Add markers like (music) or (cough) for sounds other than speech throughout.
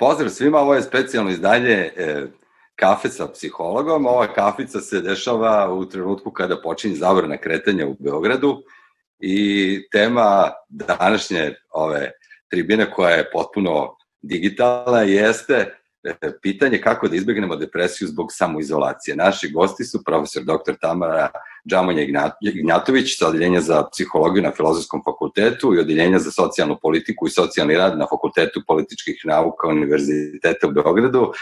Pozdrav svima, ovo je specijalno izdanje e, kafe sa psihologom. Ova kafica se dešava u trenutku kada počinje zabrana kretanja u Beogradu i tema današnje ove tribine koja je potpuno digitalna jeste pitanje kako da izbegnemo depresiju zbog samoizolacije. Naši gosti su profesor dr. Tamara Džamonja Ignjatović sa odeljenja za psihologiju na Filozofskom fakultetu i odeljenja za socijalnu politiku i socijalni rad na Fakultetu političkih nauka Univerziteta u Beogradu.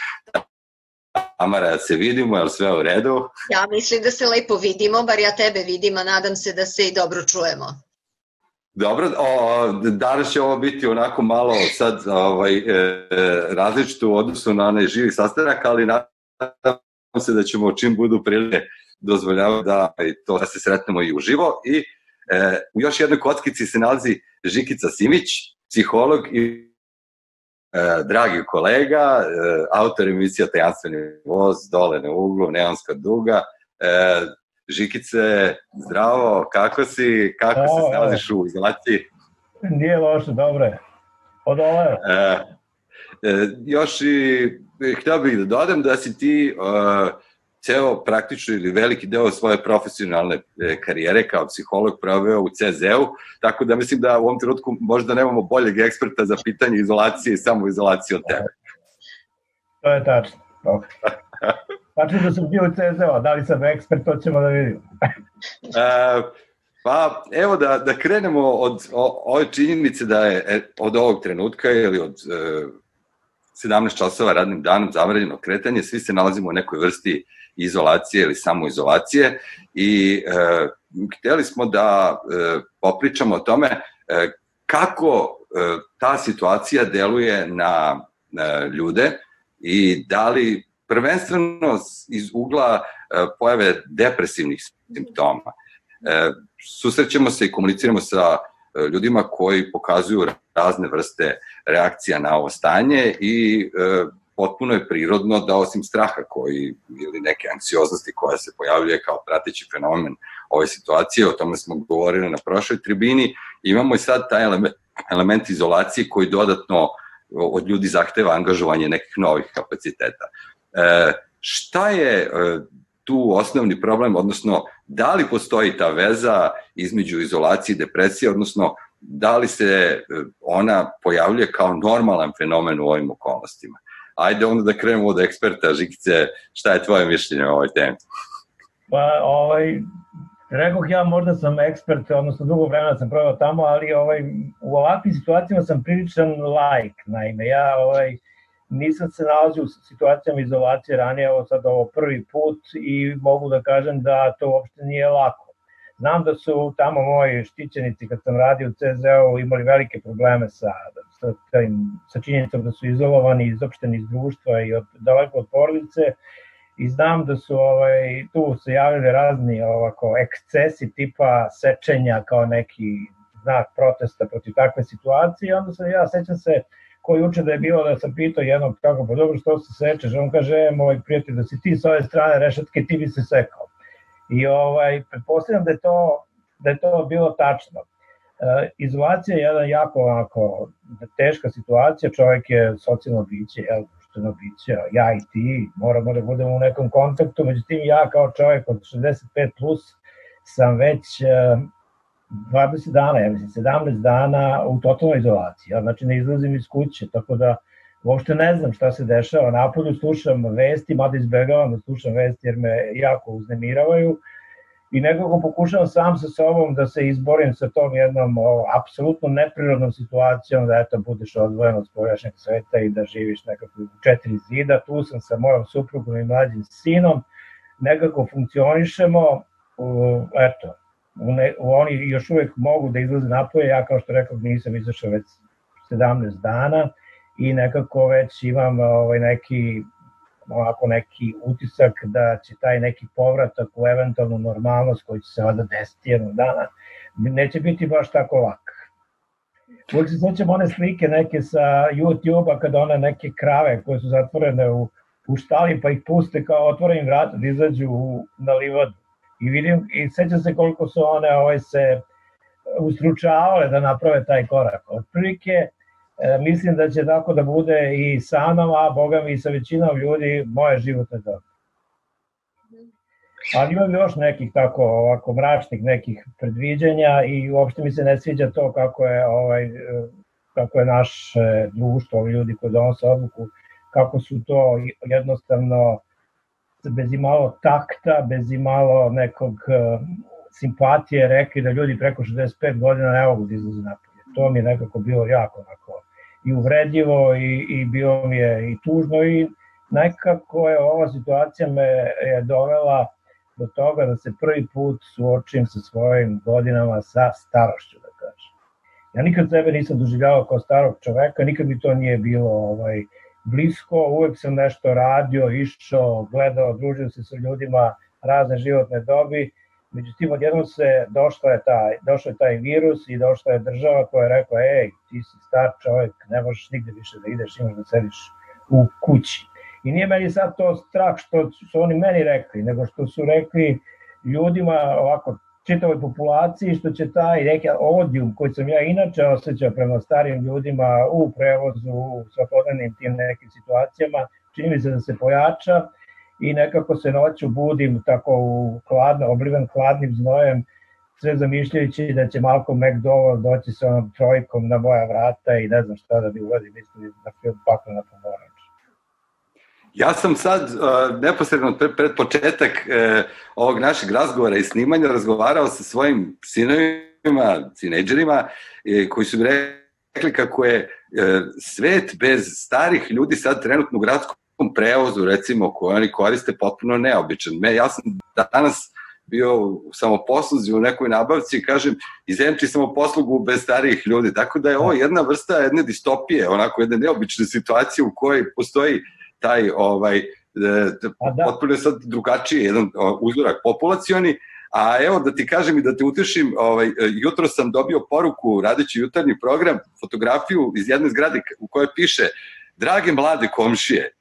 Tamara, se vidimo, je sve u redu? Ja mislim da se lepo vidimo, bar ja tebe vidim, a nadam se da se i dobro čujemo. Dobro, o, danas će ovo biti onako malo sad ovaj, e, različito u odnosu na onaj živi sastanak, ali nadam se da ćemo čim budu prilike dozvoljavati da, to, da se sretnemo i uživo. I e, u još jednoj kockici se nalazi Žikica Simić, psiholog i e, dragi kolega, e, autor emisija Tajanstveni voz, dole na uglu, Neonska duga, e, Žikice, zdravo, kako si, kako o, se snalaziš u izolaciji? Nije loše, dobro je. Od ove. E, e, još i htio bih da dodam da si ti uh, ceo praktično ili veliki deo svoje profesionalne e, karijere kao psiholog proveo u CZ-u, tako da mislim da u ovom trenutku možda nemamo boljeg eksperta za pitanje izolacije i samoizolacije od tebe. To je tačno. Dobro. (laughs) Tačno da sam bio u CZ-a, da li sam ekspert, to ćemo da vidimo. uh, (laughs) pa evo da, da krenemo od o, ove činjenice da je e, od ovog trenutka ili od e, 17 časova radnim danom zabranjeno kretanje, svi se nalazimo u nekoj vrsti izolacije ili samoizolacije i e, hteli smo da e, popričamo o tome e, kako e, ta situacija deluje na, na ljude i da li prvenstveno iz ugla e, pojave depresivnih simptoma. E, susrećemo se i komuniciramo sa e, ljudima koji pokazuju razne vrste reakcija na ovo stanje i potpuno je prirodno da osim straha koji ili neke anksioznosti koja se pojavljuje kao prateći fenomen ove situacije, o tome smo govorili na prošloj tribini, imamo i sad taj element, izolacije koji dodatno od ljudi zahteva angažovanje nekih novih kapaciteta. E, šta je e, tu osnovni problem, odnosno da li postoji ta veza između izolacije i depresije, odnosno da li se e, ona pojavljuje kao normalan fenomen u ovim okolnostima. Ajde onda da krenemo od eksperta, Žikice, šta je tvoje mišljenje o ovoj temi? Pa, ovaj, rekoh ja možda sam ekspert, odnosno dugo vremena sam provao tamo, ali ovaj, u ovakvim situacijama sam priličan like, naime, ja ovaj, nisam se nalazio u situacijama izolacije ranije, ovo sad ovo prvi put i mogu da kažem da to uopšte nije lako. Znam da su tamo moji štićenici kad sam radio u CZ-u imali velike probleme sa, sa, sa činjenicom da su izolovani, izopšteni iz društva i od, daleko od porodice i znam da su ovaj, tu se javili razni ovako ekscesi tipa sečenja kao neki znak protesta protiv takve situacije onda sam ja sećam se koji uče da je bilo da sam pitao jednog kako, pa dobro što se sečeš, on kaže, e, moj prijatelj, da si ti s ove strane rešetke, ti bi se sekao. I ovaj, pretpostavljam da je to, da je to bilo tačno. E, izolacija je jedan jako onako, teška situacija, čovjek je socijalno biće, jel, društveno biće, ja i ti, moramo da budemo u nekom kontaktu, međutim ja kao čovjek od 65 plus sam već e, 20 dana, ja mislim 17 dana u totalnoj izolaciji, ja znači ne izlazim iz kuće, tako da uopšte ne znam šta se dešava, napolju slušam vesti, mada izbegavam da slušam vesti jer me jako uznemiravaju. I nekako pokušavam sam sa sobom da se izborim sa tom jednom o, apsolutno neprirodnom situacijom da eto budeš odvojen od spoljašnjeg sveta i da živiš nekako u četiri zida, tu sam sa mojom suprugom i mlađim sinom, nekako funkcionišemo, one, oni još uvek mogu da izlaze napoje, ja kao što rekao nisam izašao već 17 dana i nekako već imam ovaj neki ovako neki utisak da će taj neki povratak u eventualnu normalnost koji će se vada desiti jednog dana, neće biti baš tako lak. Uvijek se sećam one slike neke sa YouTube-a kada one neke krave koje su zatvorene u, u štali pa ih puste kao otvorenim vrata da izađu u, na livadu i vidim i sećam se koliko su one ovaj se ustručavale da naprave taj korak. Otprilike e, mislim da će tako da bude i sa mnom, a boga mi i sa većinom ljudi moje životne dobe. Ali imam još nekih tako ovako mračnih nekih predviđanja i uopšte mi se ne sviđa to kako je ovaj kako je naše društvo, ljudi koji donose odluku, kako su to jednostavno bez imalo takta, bez imalo nekog uh, simpatije rekli da ljudi preko 65 godina ne mogu da izlaze napolje. To mi je nekako bilo jako onako i uvredljivo i, i bilo mi je i tužno i nekako je ova situacija me je dovela do toga da se prvi put suočim sa svojim godinama sa starošću, da kažem. Ja nikad sebe nisam doživljavao kao starog čoveka, nikad mi to nije bilo ovaj, blisko, uvek sam nešto radio, išao, gledao, družio se sa ljudima razne životne dobi, međutim odjednom se došla je taj, došao je taj virus i došla je država koja je rekla, ej, ti si star čovek, ne možeš nigde više da ideš, imaš da sediš u kući. I nije meni sad to strah što su oni meni rekli, nego što su rekli ljudima ovako čitavoj populaciji, što će taj neki odijum koji sam ja inače osjećao prema starim ljudima u prevozu, u svakodnevnim tim nekim situacijama, čini mi se da se pojača i nekako se noću budim tako u hladno, obliven hladnim znojem, sve zamišljajući da će Malcolm McDowell doći sa onom trojkom na moja vrata i ne znam šta da bi uradio, mislim da film pakla na pomorač. Ja sam sad, neposredno pred, pred početak uh, ovog našeg razgovora i snimanja razgovarao sa svojim sinovima, tinejdžerima, uh, koji su mi rekli kako je uh, svet bez starih ljudi sad trenutno u gradskom prevozu, recimo, koji oni koriste potpuno neobičan. Ja sam danas bio u samoposluzi u nekoj nabavci i kažem, izemči samoposlugu bez starijih ljudi. Tako da je ovo jedna vrsta jedne distopije, onako jedne neobične situacije u kojoj postoji uh, taj ovaj pa da. potpuno je sad drugačiji jedan uzorak populacioni, a evo da ti kažem i da te utešim, ovaj, jutro sam dobio poruku radeći jutarnji program, fotografiju iz jedne zgrade u kojoj piše Drage mlade komšije,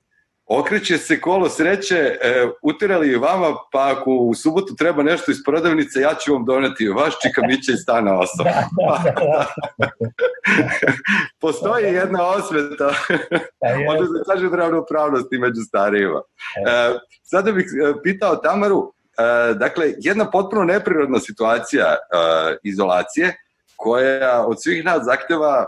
okreće se kolo sreće, e, utirali vama, pa ako u subotu treba nešto iz prodavnice, ja ću vam doneti vaš čikamića iz stana 8. Da, (laughs) da, da. Postoji jedna osveta, onda se kaže ravnopravnosti među starijima. E, sada bih e, pitao Tamaru, e, dakle, jedna potpuno neprirodna situacija e, izolacije, koja od svih nas zahteva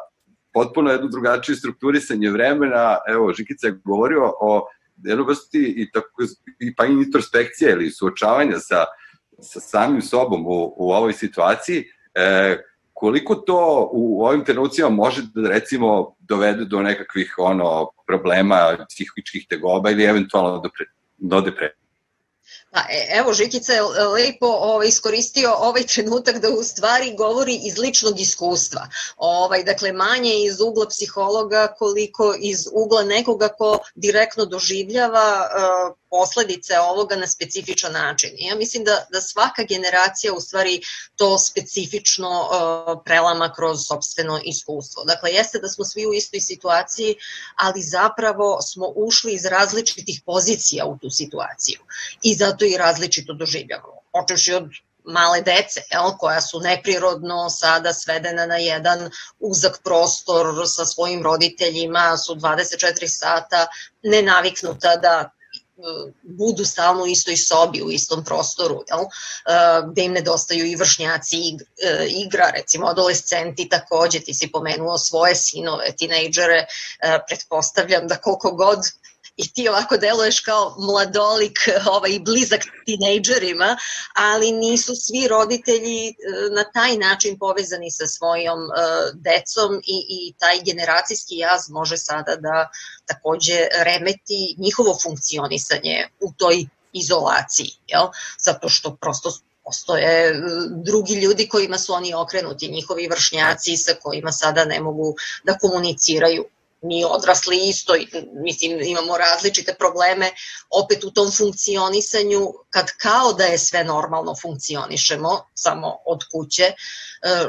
potpuno jednu drugačiju strukturisanje vremena. Evo, Žikica je govorio o jednoj vrsti i, tako, i pa introspekcije ili suočavanja sa, sa samim sobom u, u ovoj situaciji. E, koliko to u ovim trenucima može da recimo dovede do nekakvih ono problema psihičkih tegoba ili eventualno do, pre, do depresije? Pa, e, evo, Žikica je lepo ovaj, iskoristio ovaj trenutak da u stvari govori iz ličnog iskustva. Ovaj, dakle, manje iz ugla psihologa koliko iz ugla nekoga ko direktno doživljava uh, posledice ovoga na specifičan način. Ja mislim da, da svaka generacija u stvari to specifično uh, prelama kroz sobstveno iskustvo. Dakle, jeste da smo svi u istoj situaciji, ali zapravo smo ušli iz različitih pozicija u tu situaciju i zato i različito doživljavamo. Počeši od male dece, jel, koja su neprirodno sada svedena na jedan uzak prostor sa svojim roditeljima, su 24 sata nenaviknuta da budu stalno u istoj sobi, u istom prostoru, jel? gde im nedostaju i vršnjaci e, igra, recimo adolescenti takođe, ti si pomenuo svoje sinove, tinejdžere, e, pretpostavljam da koliko god i ti ovako deluješ kao mladolik (laughs) ovaj, blizak tinejdžerima, ali nisu svi roditelji e, na taj način povezani sa svojom uh, decom i, i taj generacijski jaz može sada da takođe remeti njihovo funkcionisanje u toj izolaciji, jel? zato što prosto postoje e, drugi ljudi kojima su oni okrenuti, njihovi vršnjaci sa kojima sada ne mogu da komuniciraju mi odrasli isto, mislim imamo različite probleme opet u tom funkcionisanju kad kao da je sve normalno funkcionišemo samo od kuće, e,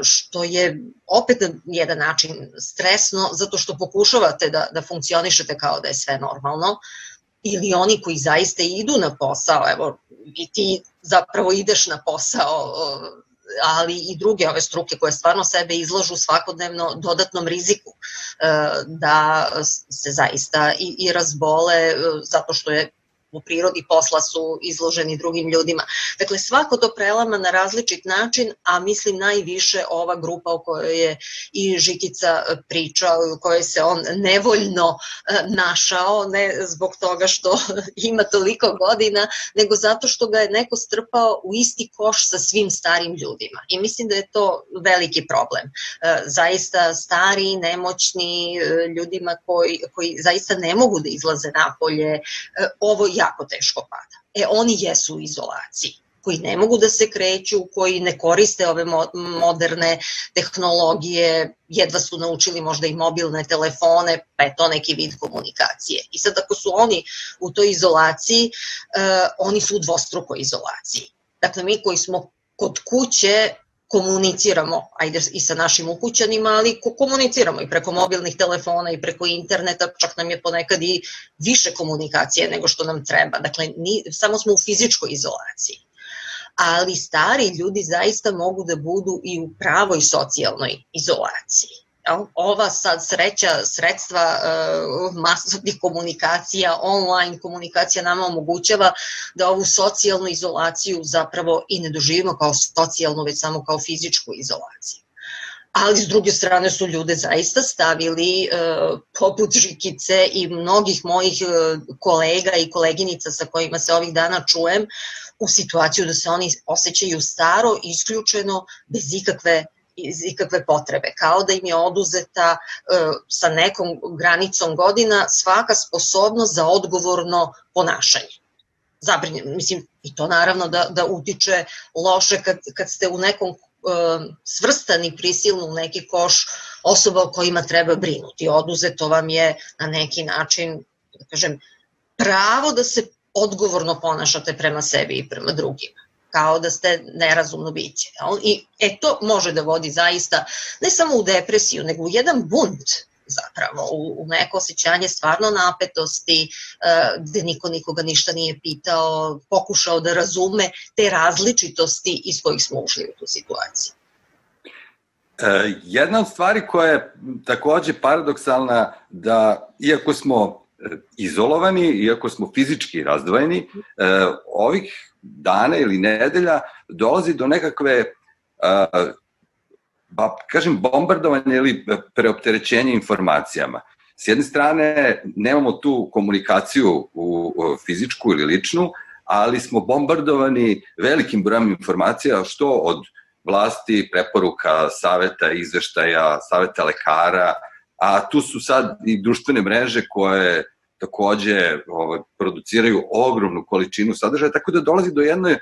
što je opet na jedan način stresno zato što pokušavate da, da funkcionišete kao da je sve normalno, ili oni koji zaista idu na posao, evo i ti zapravo ideš na posao ali i druge ove struke koje stvarno sebe izlažu svakodnevno dodatnom riziku da se zaista i, i razbole zato što je u prirodi posla su izloženi drugim ljudima. Dakle, svako to prelama na različit način, a mislim najviše ova grupa o kojoj je i Žikica pričao i u kojoj se on nevoljno e, našao, ne zbog toga što (laughs) ima toliko godina, nego zato što ga je neko strpao u isti koš sa svim starim ljudima. I mislim da je to veliki problem. E, zaista stari, nemoćni e, ljudima koji, koji zaista ne mogu da izlaze napolje, ovo jako teško pada. E, oni jesu u izolaciji koji ne mogu da se kreću, koji ne koriste ove moderne tehnologije, jedva su naučili možda i mobilne telefone, pa je to neki vid komunikacije. I sad ako su oni u toj izolaciji, uh, oni su u dvostrukoj izolaciji. Dakle, mi koji smo kod kuće komuniciramo, ajde i sa našim ukućanima, ali komuniciramo i preko mobilnih telefona i preko interneta, čak nam je ponekad i više komunikacije nego što nam treba. Dakle, ni, samo smo u fizičkoj izolaciji. Ali stari ljudi zaista mogu da budu i u pravoj socijalnoj izolaciji ova sad sreća, sredstva uh, masovnih komunikacija, online komunikacija nama omogućava da ovu socijalnu izolaciju zapravo i ne doživimo kao socijalnu, već samo kao fizičku izolaciju. Ali s druge strane su ljude zaista stavili uh, poput Žikice i mnogih mojih uh, kolega i koleginica sa kojima se ovih dana čujem u situaciju da se oni osjećaju staro, isključeno, bez ikakve iz ikakve potrebe, kao da im je oduzeta e, sa nekom granicom godina svaka sposobnost za odgovorno ponašanje. Zabrinje, mislim, i to naravno da, da utiče loše kad, kad ste u nekom e, svrstani prisilno u neki koš osoba o kojima treba brinuti. Oduzeto vam je na neki način, da kažem, pravo da se odgovorno ponašate prema sebi i prema drugima kao da ste nerazumno biće. I e, to može da vodi zaista ne samo u depresiju, nego u jedan bunt zapravo, u, u neko osjećanje stvarno napetosti, uh, gde niko nikoga ništa nije pitao, pokušao da razume te različitosti iz kojih smo ušli u tu situaciju. E, jedna od stvari koja je takođe paradoksalna da iako smo izolovani, iako smo fizički razdvojeni, e, ovih dana ili nedelja dolazi do nekakve ba, kažem, bombardovanje ili preopterećenje informacijama. S jedne strane, nemamo tu komunikaciju u, u fizičku ili ličnu, ali smo bombardovani velikim brojem informacija, što od vlasti, preporuka, saveta, izveštaja, saveta lekara, a tu su sad i društvene mreže koje takođe ovaj, produciraju ogromnu količinu sadržaja, tako da dolazi do jedne e,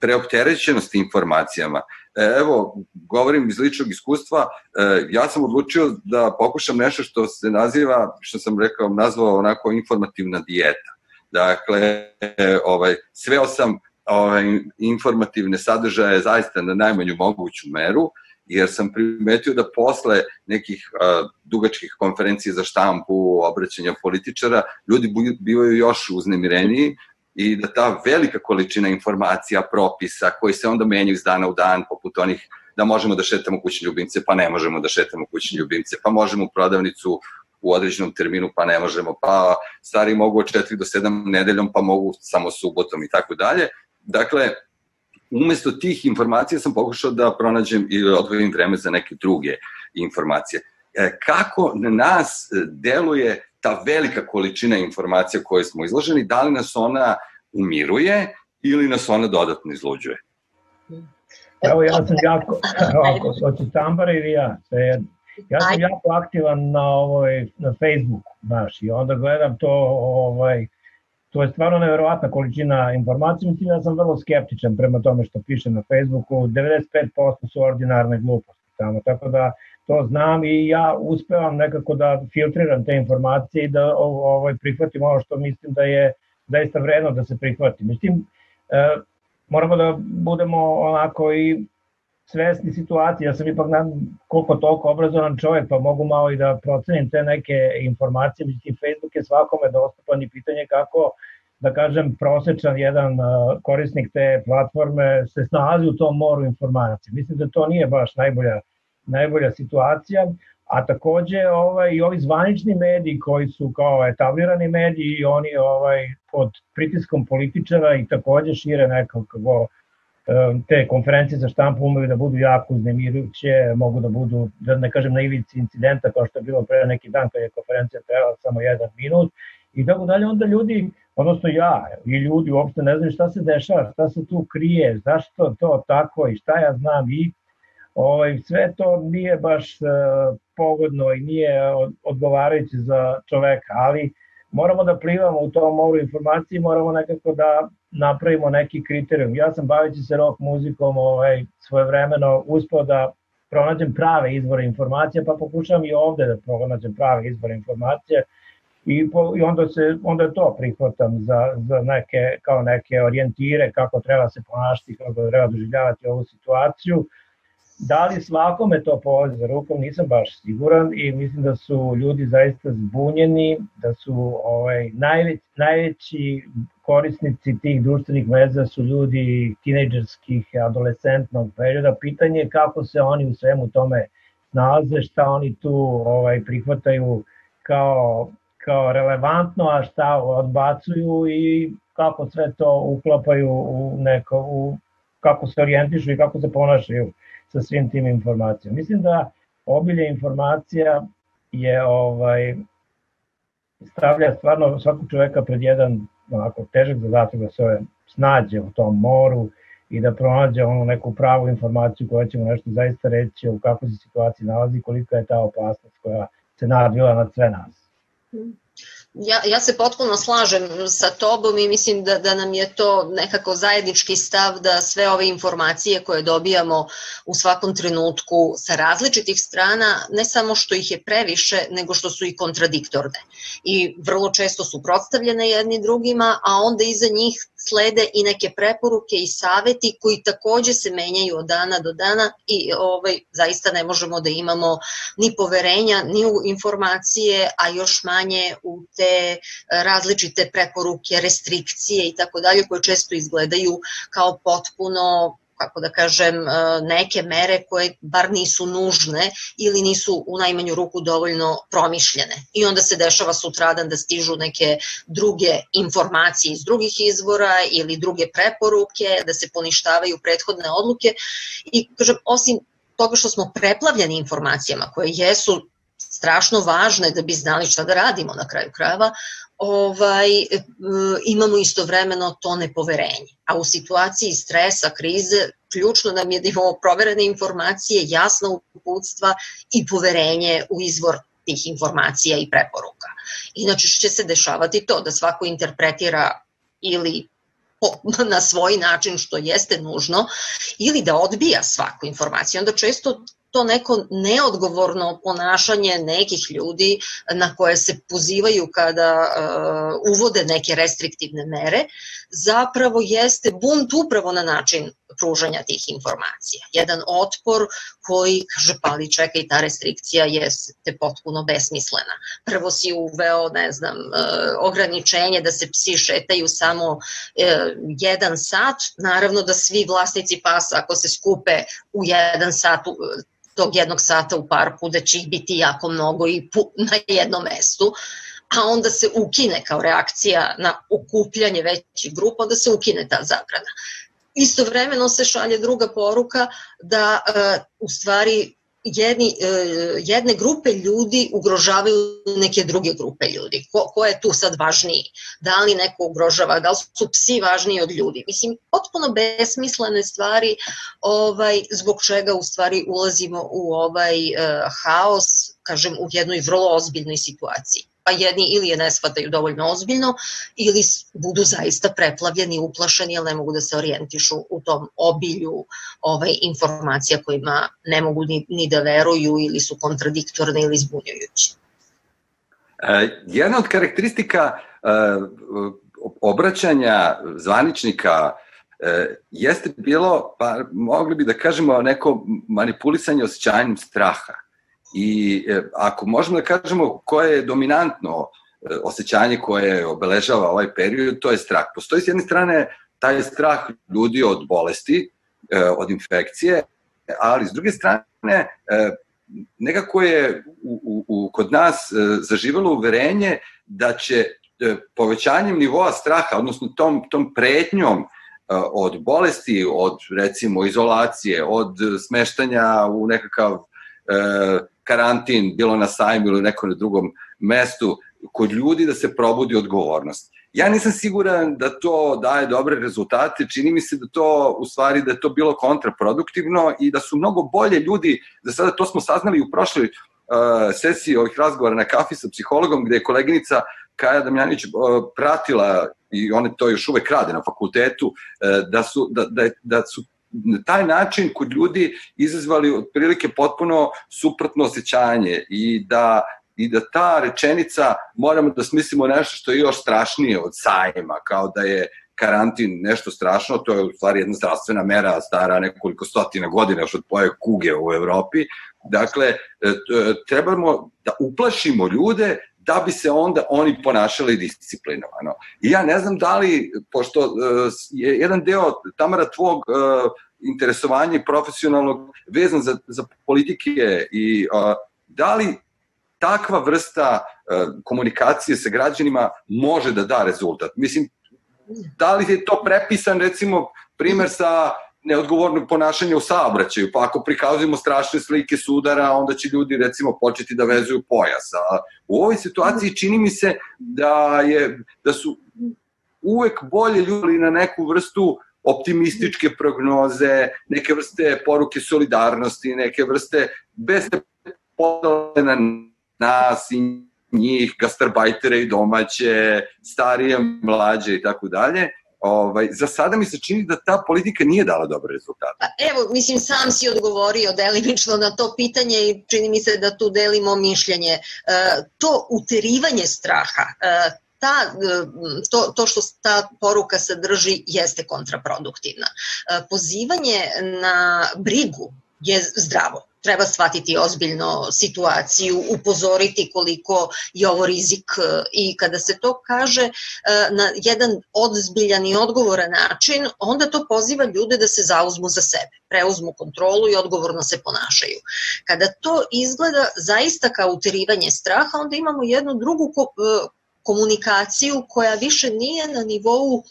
preopterećenosti informacijama. E, evo, govorim iz ličnog iskustva, e, ja sam odlučio da pokušam nešto što se naziva, što sam rekao, nazvao onako informativna dijeta. Dakle, e, ovaj, sveo sam ovaj, informativne sadržaje zaista na najmanju moguću meru, jer sam primetio da posle nekih uh, dugačkih konferencija za štampu, obraćanja političara, ljudi bivaju još uznemireniji i da ta velika količina informacija, propisa, koji se onda menjaju iz dana u dan, poput onih da možemo da šetamo kućne ljubimce, pa ne možemo da šetamo kućne ljubimce, pa možemo u prodavnicu u određenom terminu, pa ne možemo, pa stari mogu od 4 do 7 nedeljom, pa mogu samo subotom i tako dalje. Dakle, umesto tih informacija sam pokušao da pronađem i odvojim vreme za neke druge informacije. E, kako na nas deluje ta velika količina informacija koje smo izloženi, da li nas ona umiruje ili nas ona dodatno izluđuje? Evo ja sam jako, ako hoće Tambara ili ja, sve jedno. Ja sam jako aktivan na ovoj na Facebooku baš i onda gledam to ovaj to je stvarno neverovatna količina informacija, mislim da sam vrlo skeptičan prema tome što piše na Facebooku, 95% su ordinarne gluposti tamo, tako da to znam i ja uspevam nekako da filtriram te informacije i da ovaj, prihvatim ono što mislim da je zaista vredno da se prihvati. Mislim, e, moramo da budemo onako i svesni situacije, ja sam ipak nam koliko toliko obrazovan čovjek, pa mogu malo i da procenim te neke informacije, mislim Facebook je svakome dostupan i pitanje kako da kažem, prosečan jedan korisnik te platforme se snalazi u tom moru informacije. Mislim da to nije baš najbolja, najbolja situacija, a takođe ovaj, i ovi zvanični mediji koji su kao etablirani mediji i oni ovaj, pod pritiskom političara i takođe šire nekako te konferencije za štampu umeju da budu jako uznemirujuće, mogu da budu, da ne kažem, na ivici incidenta kao što je bilo pre neki dan kada je konferencija trajala samo jedan minut i tako dalje, onda ljudi, odnosno ja i ljudi uopšte ne znaju šta se dešava, šta se tu krije, zašto to tako i šta ja znam i ovaj, sve to nije baš uh, pogodno i nije odgovarajuće za čoveka, ali moramo da plivamo u tom moru informacije, moramo nekako da napravimo neki kriterijum. Ja sam bavići se rock muzikom ovaj, svojevremeno uspeo da pronađem prave izvore informacije, pa pokušavam i ovde da pronađem prave izvore informacije i, po, i onda, se, onda to prihvatam za, za neke, kao neke orijentire kako treba se ponašati, kako treba doživljavati ovu situaciju. Da li svakome to polazi za rukom, nisam baš siguran i mislim da su ljudi zaista zbunjeni, da su ovaj, najveć, najveći korisnici tih društvenih veza su ljudi tinejdžerskih, adolescentnog perioda. Pitanje je kako se oni u svemu tome nalaze, šta oni tu ovaj, prihvataju kao, kao relevantno, a šta odbacuju i kako sve to uklapaju u neko, u, kako se orijentišu i kako se ponašaju sa svim tim informacijama. Mislim da obilje informacija je ovaj stavlja stvarno svakog čoveka pred jedan onako težak zadatak da se snađe u tom moru i da pronađe onu neku pravu informaciju koja će mu nešto zaista reći u kakvoj se situaciji nalazi, kolika je ta opasnost koja se nadvila nad sve nas. Mm. Ja, ja se potpuno slažem sa tobom i mislim da, da nam je to nekako zajednički stav da sve ove informacije koje dobijamo u svakom trenutku sa različitih strana, ne samo što ih je previše, nego što su i kontradiktorne. I vrlo često su protstavljene jedni drugima, a onda iza njih slede i neke preporuke i saveti koji takođe se menjaju od dana do dana i ovaj, zaista ne možemo da imamo ni poverenja ni u informacije, a još manje u te različite preporuke, restrikcije i tako dalje koje često izgledaju kao potpuno kako da kažem, e, neke mere koje bar nisu nužne ili nisu u najmanju ruku dovoljno promišljene. I onda se dešava sutradan da stižu neke druge informacije iz drugih izvora ili druge preporuke, da se poništavaju prethodne odluke i kažem, osim toga što smo preplavljeni informacijama koje jesu strašno važne da bi znali šta da radimo na kraju krajeva, ovaj, imamo istovremeno to nepoverenje. A u situaciji stresa, krize, ključno nam je da imamo proverene informacije, jasna uputstva i poverenje u izvor tih informacija i preporuka. Inače će se dešavati to da svako interpretira ili (laughs) na svoj način što jeste nužno ili da odbija svaku informaciju. Onda često to neko neodgovorno ponašanje nekih ljudi na koje se pozivaju kada uh, uvode neke restriktivne mere, zapravo jeste bunt upravo na način pružanja tih informacija. Jedan otpor koji kaže pa ali čekaj ta restrikcija jeste potpuno besmislena. Prvo si uveo, ne znam, uh, ograničenje da se psi šetaju samo uh, jedan sat, naravno da svi vlasnici pasa ako se skupe u jedan sat tog jednog sata u parku, da će ih biti jako mnogo i (laughs) na jednom mestu, a onda se ukine kao reakcija na okupljanje većih grupa, onda se ukine ta zabrana. Istovremeno se šalje druga poruka da uh, u stvari jedni, e, jedne grupe ljudi ugrožavaju neke druge grupe ljudi. Ko, ko je tu sad važniji? Da li neko ugrožava? Da li su psi važniji od ljudi? Mislim, potpuno besmislene stvari ovaj, zbog čega u stvari ulazimo u ovaj uh, haos, kažem, u jednoj vrlo ozbiljnoj situaciji pa jedni ili je ne shvataju dovoljno ozbiljno ili budu zaista preplavljeni, uplašeni, ali ne mogu da se orijentišu u tom obilju ovaj, informacija kojima ne mogu ni, ni da veruju ili su kontradiktorne ili zbunjujuće. E, jedna od karakteristika e, obraćanja zvaničnika e, jeste bilo, pa mogli bi da kažemo, neko manipulisanje osjećanjem straha. I e, ako možemo da kažemo koje je dominantno osjećanje koje obeležava ovaj period, to je strah. Postoji s jedne strane taj strah ljudi od bolesti, od infekcije, ali s druge strane nekako je u, u, u, kod nas zaživalo uverenje da će povećanjem nivoa straha, odnosno tom, tom pretnjom od bolesti, od recimo izolacije, od smeštanja u nekakav e, karantin, bilo na sajmu ili nekom drugom mestu, kod ljudi da se probudi odgovornost. Ja nisam siguran da to daje dobre rezultate, čini mi se da to, u stvari, da je to bilo kontraproduktivno i da su mnogo bolje ljudi, za sada to smo saznali u prošloj uh, sesiji ovih razgovora na kafi sa psihologom, gde je koleginica Kaja Damjanić uh, pratila i one to još uvek rade na fakultetu, e, da su, da, da, da su na taj način kod ljudi izazvali otprilike potpuno suprotno osjećanje i da i da ta rečenica moramo da smislimo nešto što je još strašnije od sajma, kao da je karantin nešto strašno, to je u stvari jedna zdravstvena mera stara nekoliko stotina godina još od poje kuge u Evropi. Dakle, e, trebamo da uplašimo ljude da bi se onda oni ponašali disciplinovano. I ja ne znam da li, pošto uh, je jedan deo, Tamara, tvog uh, interesovanja i profesionalnog vezan za, za politike i uh, da li takva vrsta uh, komunikacije sa građanima može da da rezultat? Mislim, da li je to prepisan, recimo, primer sa neodgovornog ponašanja u saobraćaju, pa ako prikazujemo strašne slike sudara, onda će ljudi recimo početi da vezuju pojasa. U ovoj situaciji čini mi se da, je, da su uvek bolje ljudi na neku vrstu optimističke prognoze, neke vrste poruke solidarnosti, neke vrste bez podale na nas i njih, gastarbajtere i domaće, starije, mlađe i tako dalje, ovaj, za sada mi se čini da ta politika nije dala dobre rezultate. Pa, evo, mislim, sam si odgovorio delimično na to pitanje i čini mi se da tu delimo mišljenje. E, to uterivanje straha, e, ta, e, to, to što ta poruka sadrži jeste kontraproduktivna. E, pozivanje na brigu je zdravo treba shvatiti ozbiljno situaciju, upozoriti koliko je ovo rizik e, i kada se to kaže na jedan ozbiljan i odgovoran način, onda to poziva ljude da se zauzmu za sebe, preuzmu kontrolu i odgovorno se ponašaju. Kada to izgleda zaista kao uterivanje straha, onda imamo jednu drugu komunikaciju koja više nije na nivou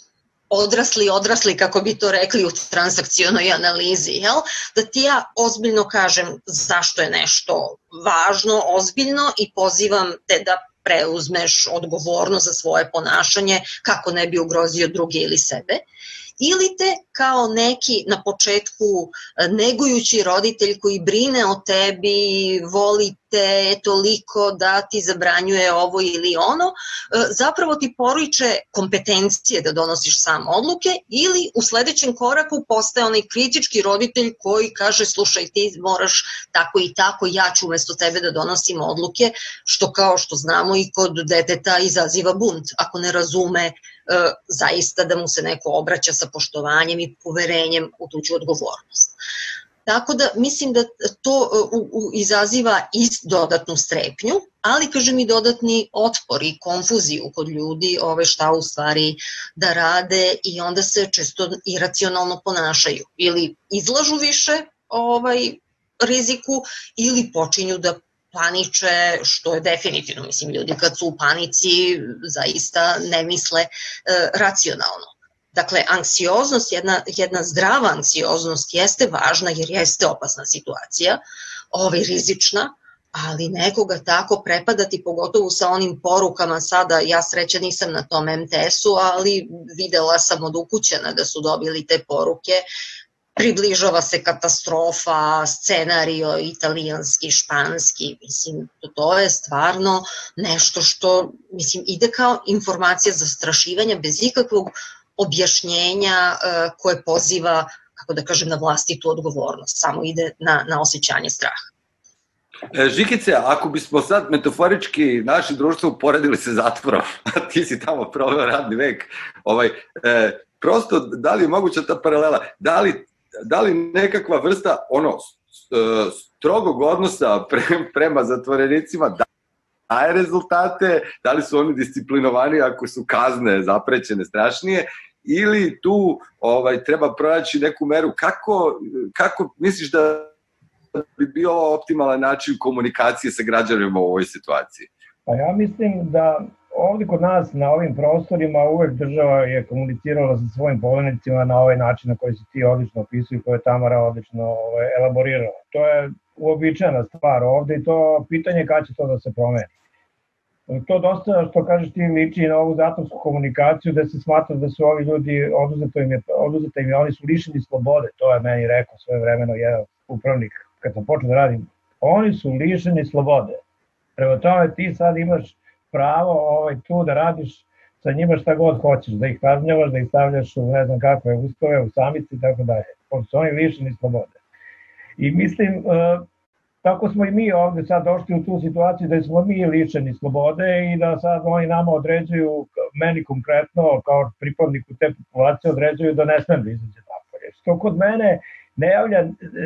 odrasli, odrasli, kako bi to rekli u transakcionoj analizi, jel? da ti ja ozbiljno kažem zašto je nešto važno, ozbiljno i pozivam te da preuzmeš odgovornost za svoje ponašanje kako ne bi ugrozio druge ili sebe ili te kao neki na početku e, negujući roditelj koji brine o tebi, voli te toliko da ti zabranjuje ovo ili ono, e, zapravo ti poruče kompetencije da donosiš sam odluke ili u sledećem koraku postaje onaj kritički roditelj koji kaže slušaj ti moraš tako i tako, ja ću umesto tebe da donosim odluke, što kao što znamo i kod deteta izaziva bunt ako ne razume zaista da mu se neko obraća sa poštovanjem i poverenjem u tuđu odgovornost. Tako da mislim da to e, u, u, izaziva i dodatnu strepnju, ali kažem i dodatni otpor i konfuziju kod ljudi ove šta u stvari da rade i onda se često iracionalno ponašaju ili izlažu više ovaj riziku ili počinju da paniče, što je definitivno, mislim, ljudi kad su u panici zaista ne misle e, racionalno. Dakle, anksioznost, jedna, jedna zdrava anksioznost jeste važna jer jeste opasna situacija, ovaj, rizična, ali nekoga tako prepadati, pogotovo sa onim porukama sada, ja sreća nisam na tom MTS-u, ali videla sam od ukućena da su dobili te poruke, približava se katastrofa, scenario italijanski, španski, mislim, to je stvarno nešto što, mislim, ide kao informacija zastrašivanja bez ikakvog objašnjenja uh, koje poziva, kako da kažem, na vlastitu odgovornost, samo ide na, na osjećanje straha. E, Žikice, ako bismo sad metaforički naše društvo uporedili se zatvorom, (laughs) a ti si tamo proveo radni vek, ovaj, e, prosto, da li je moguća ta paralela, da li da li nekakva vrsta ono strogog odnosa (laughs) pre, prema zatvorenicima da daje rezultate, da li su oni disciplinovani ako su kazne zaprećene strašnije, ili tu ovaj treba pronaći neku meru kako kako misliš da bi bio optimalan način komunikacije sa građanima u ovoj situaciji? Pa ja mislim da ovde kod nas na ovim prostorima uvek država je komunicirala sa svojim polenicima na ovaj način na koji se ti odlično opisuju koje je Tamara odlično ovaj, elaborirala. To je uobičajena stvar ovde i to pitanje kada će to da se promeni. To dosta, što kažeš ti, liči na ovu zatonsku komunikaciju da se smatra da su ovi ljudi, oduzeto im je, oduzeto im je, oni su lišeni slobode, to je meni rekao svoje vremeno jedan upravnik kad sam počeo da radim. Oni su lišeni slobode. Prema tome ti sad imaš pravo ovaj, tu da radiš sa njima šta god hoćeš, da ih kažnjavaš, da ih stavljaš u ne znam kakve ustove, u samici i tako dalje. Pošto su oni lišeni slobode. I mislim, uh, tako smo i mi ovde sad došli u tu situaciju da smo mi lišeni slobode i da sad oni nama određuju, meni konkretno kao pripadniku te populacije određuju da ne smem da izađe tako. Što kod mene ne javlja,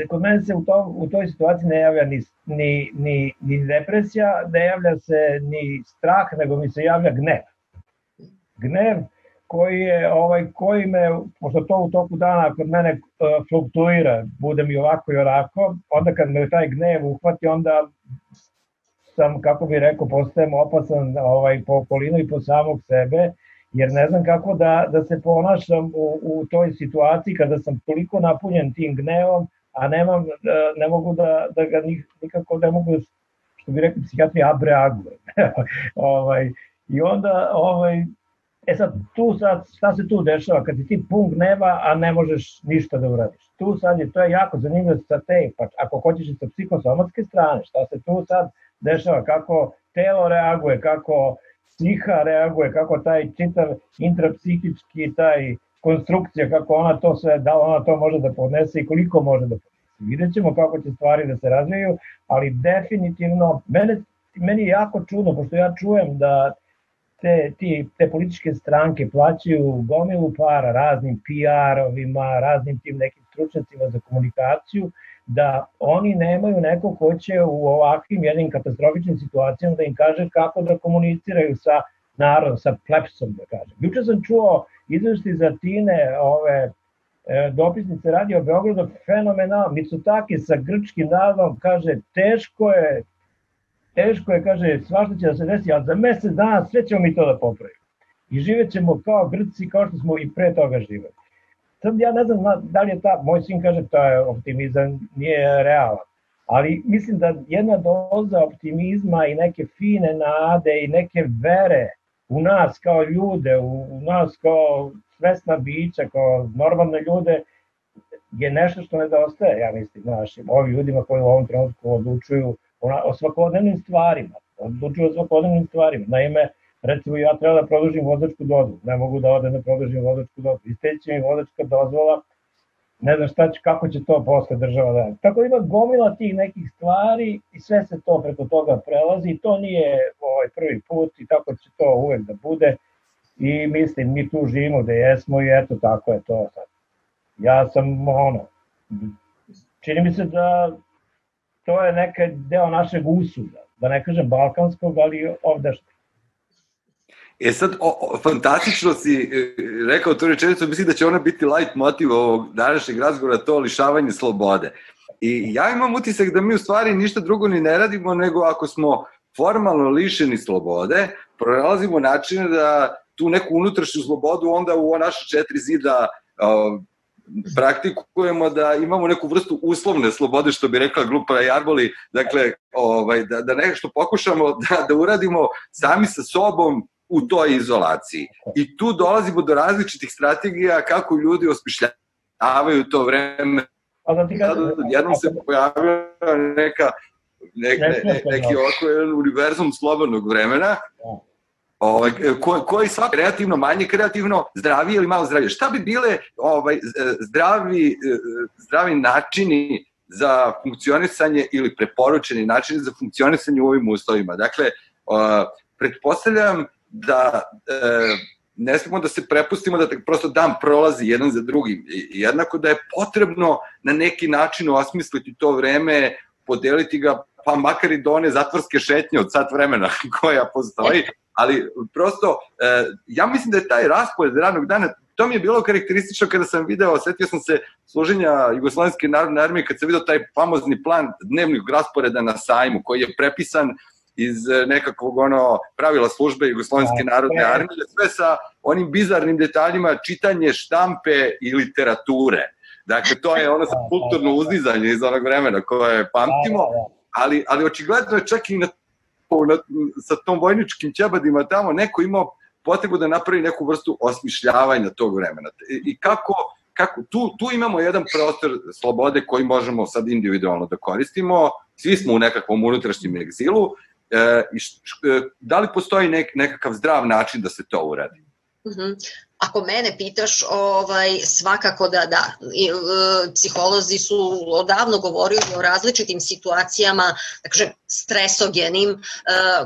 kod mene se u, to, u toj situaciji ne javlja ni, ni, ni, ni depresija, ne javlja se ni strah, nego mi se javlja gnev. Gnev koji je ovaj koji me pošto to u toku dana kod mene uh, fluktuira, bude mi ovako i onako, onda kad me taj gnev uhvati onda sam kako bih rekao postajem opasan ovaj po okolinu i po samog sebe jer ne znam kako da, da se ponašam u, u toj situaciji kada sam toliko napunjen tim gnevom, a nemam, ne mogu da, da ga nikako ne mogu, što bi rekli psihijatri, abreagujem. (laughs) ovaj, I onda, ovaj, e sad, tu sad, šta se tu dešava kad ti pun gneva, a ne možeš ništa da uradiš? Tu sad je, to je jako zanimljivo sa te, pa ako hoćeš i sa psihosomatske strane, šta se tu sad dešava, kako telo reaguje, kako psiha reaguje, kako taj čitav intrapsihički, taj konstrukcija, kako ona to sve, da ona to može da podnese i koliko može da podnese. Vidjet ćemo kako će stvari da se razvijaju, ali definitivno, mene, meni je jako čudno, pošto ja čujem da te, ti, te političke stranke plaćaju gomilu para raznim PR-ovima, raznim tim nekim stručnicima za komunikaciju, da oni nemaju neko ko će u ovakvim jednim katastrofičnim situacijama da im kaže kako da komuniciraju sa narodom, sa plepsom da kažem. Juče sam čuo izvešti za Tine ove e, dopisnice radio Beograda fenomenal, Mitsutaki sa grčkim narodom kaže teško je teško je, kaže, svašta će da se desi, ali za mesec dana sve ćemo mi to da popravimo. I živet ćemo kao Grci, kao što smo i pre toga živeli. Sad ja ne znam da li je ta, moj sin kaže to je optimizam, nije realan. Ali mislim da jedna doza optimizma i neke fine nade i neke vere u nas kao ljude, u, u nas kao svesna bića, kao normalne ljude, je nešto što nedostaje, ja mislim, našim, ovim ljudima koji u ovom trenutku odlučuju o svakodnevnim stvarima, odlučuju o svakodnevnim stvarima. Naime, recimo ja treba da produžim vozačku dozvolu, ne mogu da odem da produžim vozačku dozvolu, isteće mi vozačka dozvola, ne znam šta će, kako će to posle država da Tako ima gomila tih nekih stvari i sve se to preko toga prelazi. To nije ovaj prvi put i tako će to uvek da bude. I mislim mi tu živimo da jesmo i eto tako je to sad. Ja sam ono, čini mi se da to je neka deo našeg usuda, da ne kažem balkanskog, ali ovdašnjeg. E sad, o, o, fantastično si e, rekao tu rečenicu, mislim da će ona biti light motiv ovog današnjeg razgovora, to lišavanje slobode. I ja imam utisak da mi u stvari ništa drugo ni ne radimo, nego ako smo formalno lišeni slobode, pronalazimo načine da tu neku unutrašnju slobodu onda u naše četiri zida uh, praktikujemo da imamo neku vrstu uslovne slobode, što bi rekla grupa Jarboli, dakle, ovaj, da, da nešto pokušamo da, da uradimo sami sa sobom u toj izolaciji. I tu dolazimo do različitih strategija kako ljudi osmišljavaju to vreme. Da jednom se pojavila neka ne, ne, ne, neki oko jedan univerzum slobodnog vremena, ovaj, ko, koji svak kreativno, manje kreativno, zdravije ili malo zdravije. Šta bi bile ovaj, zdravi, zdravi načini za funkcionisanje ili preporučeni načini za funkcionisanje u ovim uslovima? Dakle, pretpostavljam da e, ne smemo da se prepustimo da prosto dan prolazi jedan za drugim. I jednako da je potrebno na neki način osmisliti to vreme, podeliti ga pa makar i do one zatvorske šetnje od sat vremena (laughs) koja postoji, ali prosto, e, ja mislim da je taj raspored radnog dana, to mi je bilo karakteristično kada sam video, setio sam se služenja Jugoslovenske narodne armije, kad sam video taj famozni plan dnevnih rasporeda na sajmu, koji je prepisan iz e, nekakvog ono pravila službe Jugoslovenske narodne armije, sve sa onim bizarnim detaljima čitanje štampe i literature. Dakle, to je ono sa kulturno uzdizanje iz onog vremena koje pamtimo, ali, ali očigledno je čak i na, na, sa tom vojničkim ćebadima tamo neko imao potrebu da napravi neku vrstu osmišljavanja tog vremena. I, i kako, kako tu, tu imamo jedan prostor slobode koji možemo sad individualno da koristimo, svi smo u nekakvom unutrašnjem egzilu, e, i e, da li postoji nek, nekakav zdrav način da se to uradi? Mhm. Ako mene pitaš, ovaj, svakako da da. I, e, psiholozi su odavno govorili o različitim situacijama, da stresogenim, e,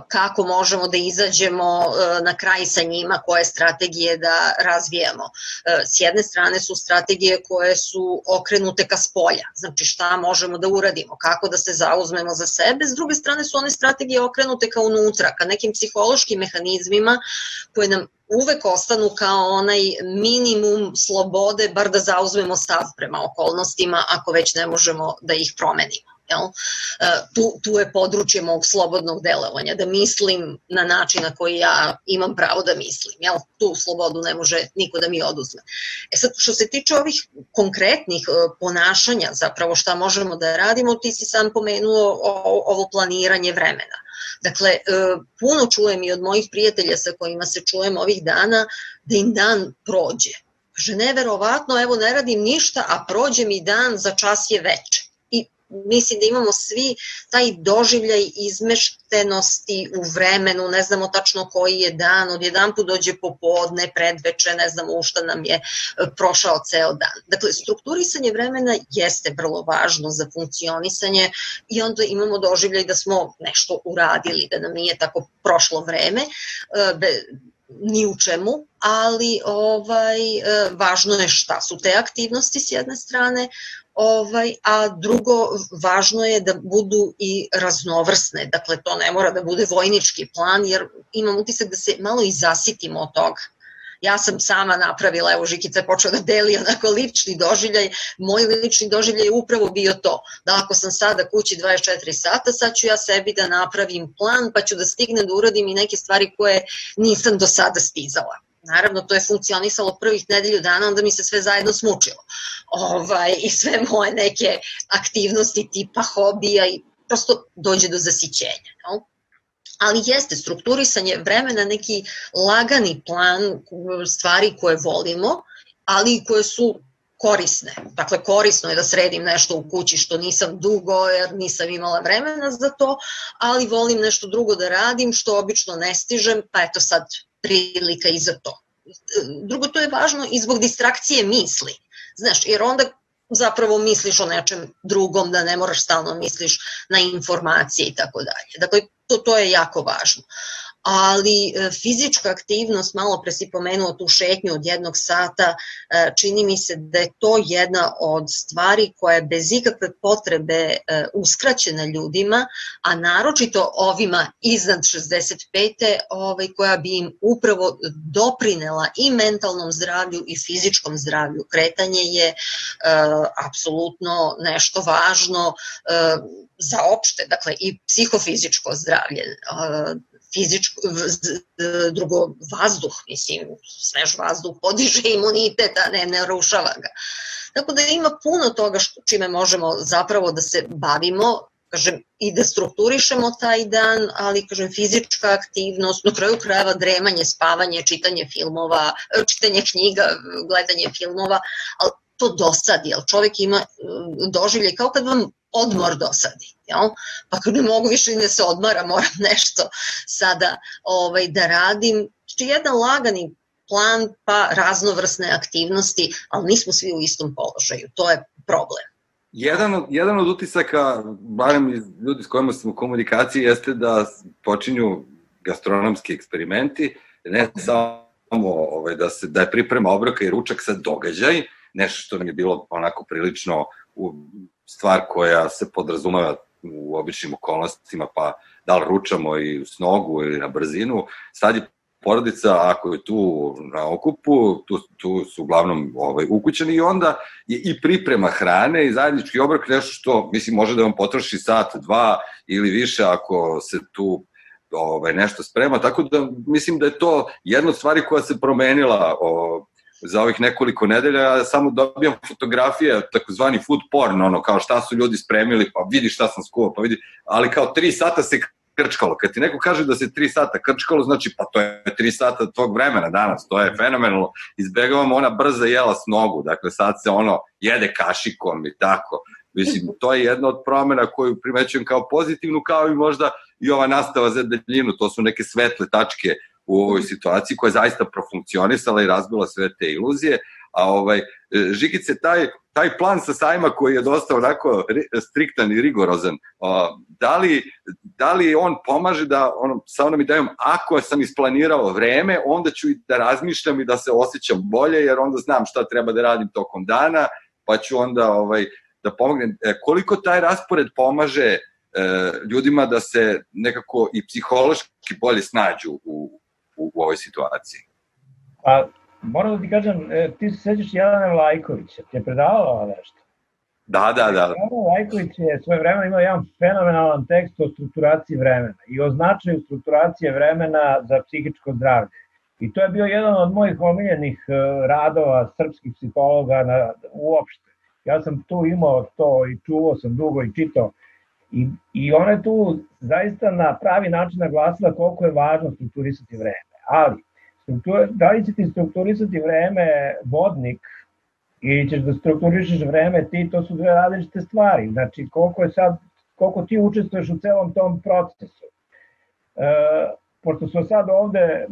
kako možemo da izađemo e, na kraj sa njima, koje strategije da razvijemo. E, s jedne strane su strategije koje su okrenute ka spolja, znači šta možemo da uradimo, kako da se zauzmemo za sebe, s druge strane su one strategije okrenute ka unutra, ka nekim psihološkim mehanizmima koje nam uvek ostanu kao onaj minimum slobode, bar da zauzmemo stav prema okolnostima, ako već ne možemo da ih promenimo. Jel? E, tu, tu je područje mog slobodnog delovanja, da mislim na način na koji ja imam pravo da mislim. Jel? Tu slobodu ne može niko da mi oduzme. E sad, što se tiče ovih konkretnih e, ponašanja, zapravo šta možemo da radimo, ti si sam pomenuo ovo planiranje vremena. Dakle, e, puno čujem i od mojih prijatelja sa kojima se čujem ovih dana da im dan prođe. Kaže, neverovatno, evo ne radim ništa, a prođe mi dan, za čas je veče mislim da imamo svi taj doživljaj izmeštenosti u vremenu, ne znamo tačno koji je dan, odjedan put dođe popodne, predveče, ne znamo u šta nam je e, prošao ceo dan. Dakle, strukturisanje vremena jeste vrlo važno za funkcionisanje i onda imamo doživljaj da smo nešto uradili, da nam nije tako prošlo vreme, e, ni u čemu, ali ovaj e, važno je šta su te aktivnosti s jedne strane, ovaj, a drugo važno je da budu i raznovrsne, dakle to ne mora da bude vojnički plan, jer imam utisak da se malo i zasitimo od toga. Ja sam sama napravila, evo Žikica je počela da deli onako lični doživljaj, moj lični doživljaj je upravo bio to, da ako sam sada kući 24 sata, sad ću ja sebi da napravim plan, pa ću da stignem da uradim i neke stvari koje nisam do sada stizala Naravno, to je funkcionisalo prvih nedelju dana, onda mi se sve zajedno smučilo. Ovaj, I sve moje neke aktivnosti tipa hobija i prosto dođe do zasićenja. No? ali jeste strukturisanje vremena neki lagani plan stvari koje volimo, ali koje su korisne. Dakle, korisno je da sredim nešto u kući što nisam dugo jer nisam imala vremena za to, ali volim nešto drugo da radim što obično ne stižem, pa eto sad prilika i za to. Drugo, to je važno i zbog distrakcije misli. Znaš, jer onda zapravo misliš o nečem drugom, da ne moraš stalno misliš na informacije i tako dalje. Dakle, to, to je jako važno ali e, fizička aktivnost, malo pre si pomenuo tu šetnju od jednog sata, e, čini mi se da je to jedna od stvari koja je bez ikakve potrebe e, uskraćena ljudima, a naročito ovima iznad 65. Ovaj, koja bi im upravo doprinela i mentalnom zdravlju i fizičkom zdravlju. Kretanje je e, apsolutno nešto važno e, za opšte, dakle i psihofizičko zdravlje fizičko, drugo vazduh, mislim, svež vazduh podiže imunitet, a ne narušava ga. Tako da ima puno toga što, čime možemo zapravo da se bavimo, kažem, i da strukturišemo taj dan, ali, kažem, fizička aktivnost, na kraju krajeva dremanje, spavanje, čitanje filmova, čitanje knjiga, gledanje filmova, ali to dosadi, jer čovek ima doživlje kao kad vam odmor dosadi. Jel? Pa kad ne mogu više da se odmara, moram (laughs) nešto sada ovaj, da radim. Znači jedan lagani plan pa raznovrsne aktivnosti, ali nismo svi u istom položaju. To je problem. Jedan od, jedan od utisaka, barem iz ljudi s kojima sam u komunikaciji, jeste da počinju gastronomski eksperimenti, ne samo ovaj, da, se, da je priprema obroka i ručak sa događaj, nešto što nam je bilo onako prilično u, stvar koja se podrazumeva u običnim okolnostima, pa da li ručamo i s nogu ili na brzinu. Sad je porodica, ako je tu na okupu, tu, tu su uglavnom ovaj, ukućeni i onda je i priprema hrane i zajednički obrok nešto što, mislim, može da vam potroši sat, dva ili više ako se tu ovaj, nešto sprema, tako da mislim da je to jedna od stvari koja se promenila o, za ovih nekoliko nedelja, ja samo dobijam fotografije, takozvani food porn, ono, kao šta su ljudi spremili, pa vidi šta sam skuo, pa vidi, ali kao tri sata se krčkalo. Kad ti neko kaže da se tri sata krčkalo, znači pa to je tri sata tvog vremena danas, to je fenomenalno. Izbegavamo ona brza jela s nogu, dakle sad se ono jede kašikom i tako. Mislim, to je jedna od promena koju primećujem kao pozitivnu, kao i možda i ova nastava za deljinu, to su neke svetle tačke u ovoj situaciji koja je zaista profunkcionisala i razbila sve te iluzije, a ovaj, Žigice, taj, taj plan sa sajma koji je dosta onako striktan i rigorozan, da li, da li on pomaže da ono, sa onom idejom, ako sam isplanirao vreme, onda ću i da razmišljam i da se osjećam bolje, jer onda znam šta treba da radim tokom dana, pa ću onda ovaj, da pomognem. E, koliko taj raspored pomaže e, ljudima da se nekako i psihološki bolje snađu u, u, u ovoj situaciji? Pa, moram da ti kažem, e, ti se sećaš Jelena Lajkovića, ti je predavala nešto? Da, da, da. Jelena Lajković je svoje vremena imao jedan fenomenalan tekst o strukturaciji vremena i o značaju strukturacije vremena za psihičko zdravlje. I to je bio jedan od mojih omiljenih e, radova srpskih psihologa na, uopšte. Ja sam tu imao to i čuvao sam dugo i čitao. I, I ona je tu zaista na pravi način naglasila koliko je važno strukturisati vreme. Ali, struktura, da li će ti strukturisati vreme vodnik ili ćeš da strukturišeš vreme ti, to su dve različite stvari. Znači, koliko je sad, koliko ti učestvuješ u celom tom procesu. E, pošto smo sad ovde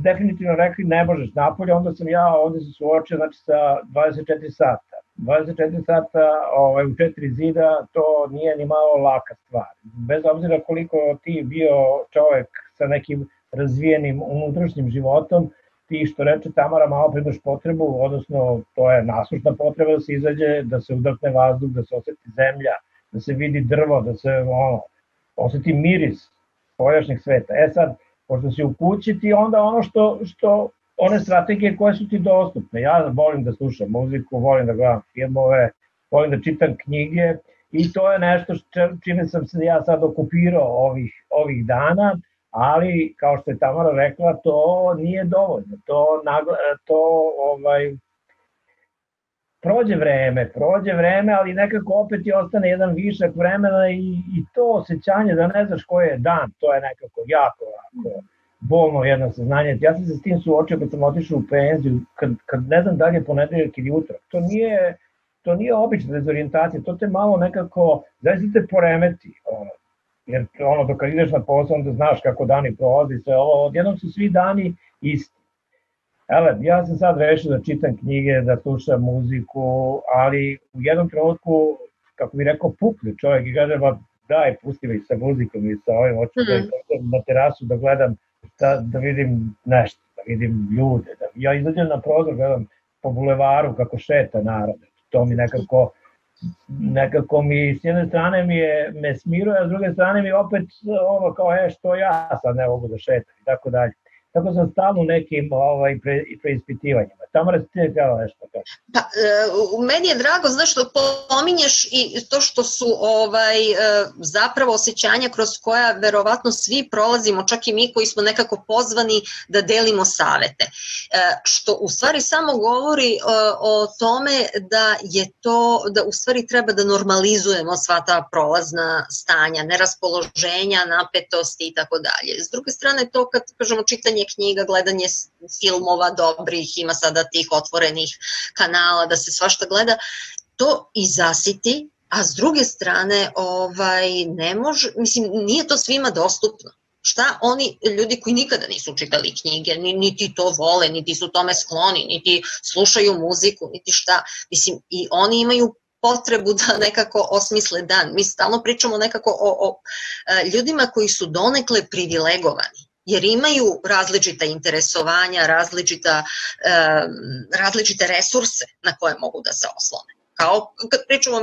definitivno rekli ne možeš napolje, onda sam ja ovde se suočio znači, sa 24 sata. 24 sata ovaj, u 4 zida, to nije ni malo laka stvar. Bez obzira koliko ti bio čovek sa nekim razvijenim unutrašnjim životom, ti što reče Tamara malo pridaš potrebu, odnosno to je nasušna potreba da se izađe, da se udahne vazduh, da se oseti zemlja, da se vidi drvo, da se ono, oseti miris poljašnjeg sveta. E sad, pošto si u kući ti onda ono što, što one strategije koje su ti dostupne. Ja volim da slušam muziku, volim da gledam filmove, volim da čitam knjige i to je nešto čime sam se ja sad okupirao ovih, ovih dana ali kao što je Tamara rekla, to nije dovoljno. To, to ovaj, prođe vreme, prođe vreme, ali nekako opet ti ostane jedan višak vremena i, i to osjećanje da ne znaš koji je dan, to je nekako jako, jako bolno jedno saznanje. Ja sam se s tim suočio kad sam otišao u penziju, kad, kad ne znam da li je ponedeljak ili utorak. To nije, to nije obična dezorientacija, to te malo nekako, zaista te poremeti. Ono, jer ono dok ideš na posao onda znaš kako dani prolazi sve ovo, odjednom su svi dani isti. Ele, ja sam sad rešio da čitam knjige, da slušam muziku, ali u jednom trenutku, kako bi rekao, pukli čovjek i kaže, ba, daj, pusti mi sa muzikom i sa ovim, hoću mm. da na terasu da gledam, da, da vidim nešto, da vidim ljude. Da, ja izađem na prozor, gledam po bulevaru kako šeta narod. To mi nekako nekako mi s jedne strane mi je me smiruje, a s druge strane mi opet ono kao je što ja sad ne mogu da šetam i tako dalje. Tako sam stalno u nekim ovaj, pre, preispitivanjima. Tamara, ti je htjela nešto kaže. Pa, e, meni je drago, znaš, što pominješ i to što su ovaj, e, zapravo osjećanja kroz koja verovatno svi prolazimo, čak i mi koji smo nekako pozvani da delimo savete. E, što u stvari samo govori e, o tome da je to, da u stvari treba da normalizujemo sva ta prolazna stanja, neraspoloženja, napetosti i tako dalje. S druge strane, to kad kažemo čitanje knjiga, gledanje filmova dobrih, ima sada tih otvorenih kanala, da se svašta gleda, to i zasiti, a s druge strane ovaj ne može, mislim nije to svima dostupno. Šta oni ljudi koji nikada nisu čitali knjige, niti to vole, niti su tome skloni, niti slušaju muziku, niti šta, mislim i oni imaju potrebu da nekako osmisle dan. Mi stalno pričamo nekako o, o e, ljudima koji su donekle privilegovani jer imaju različita interesovanja, različita, različite resurse na koje mogu da se oslone. kao kad pričamo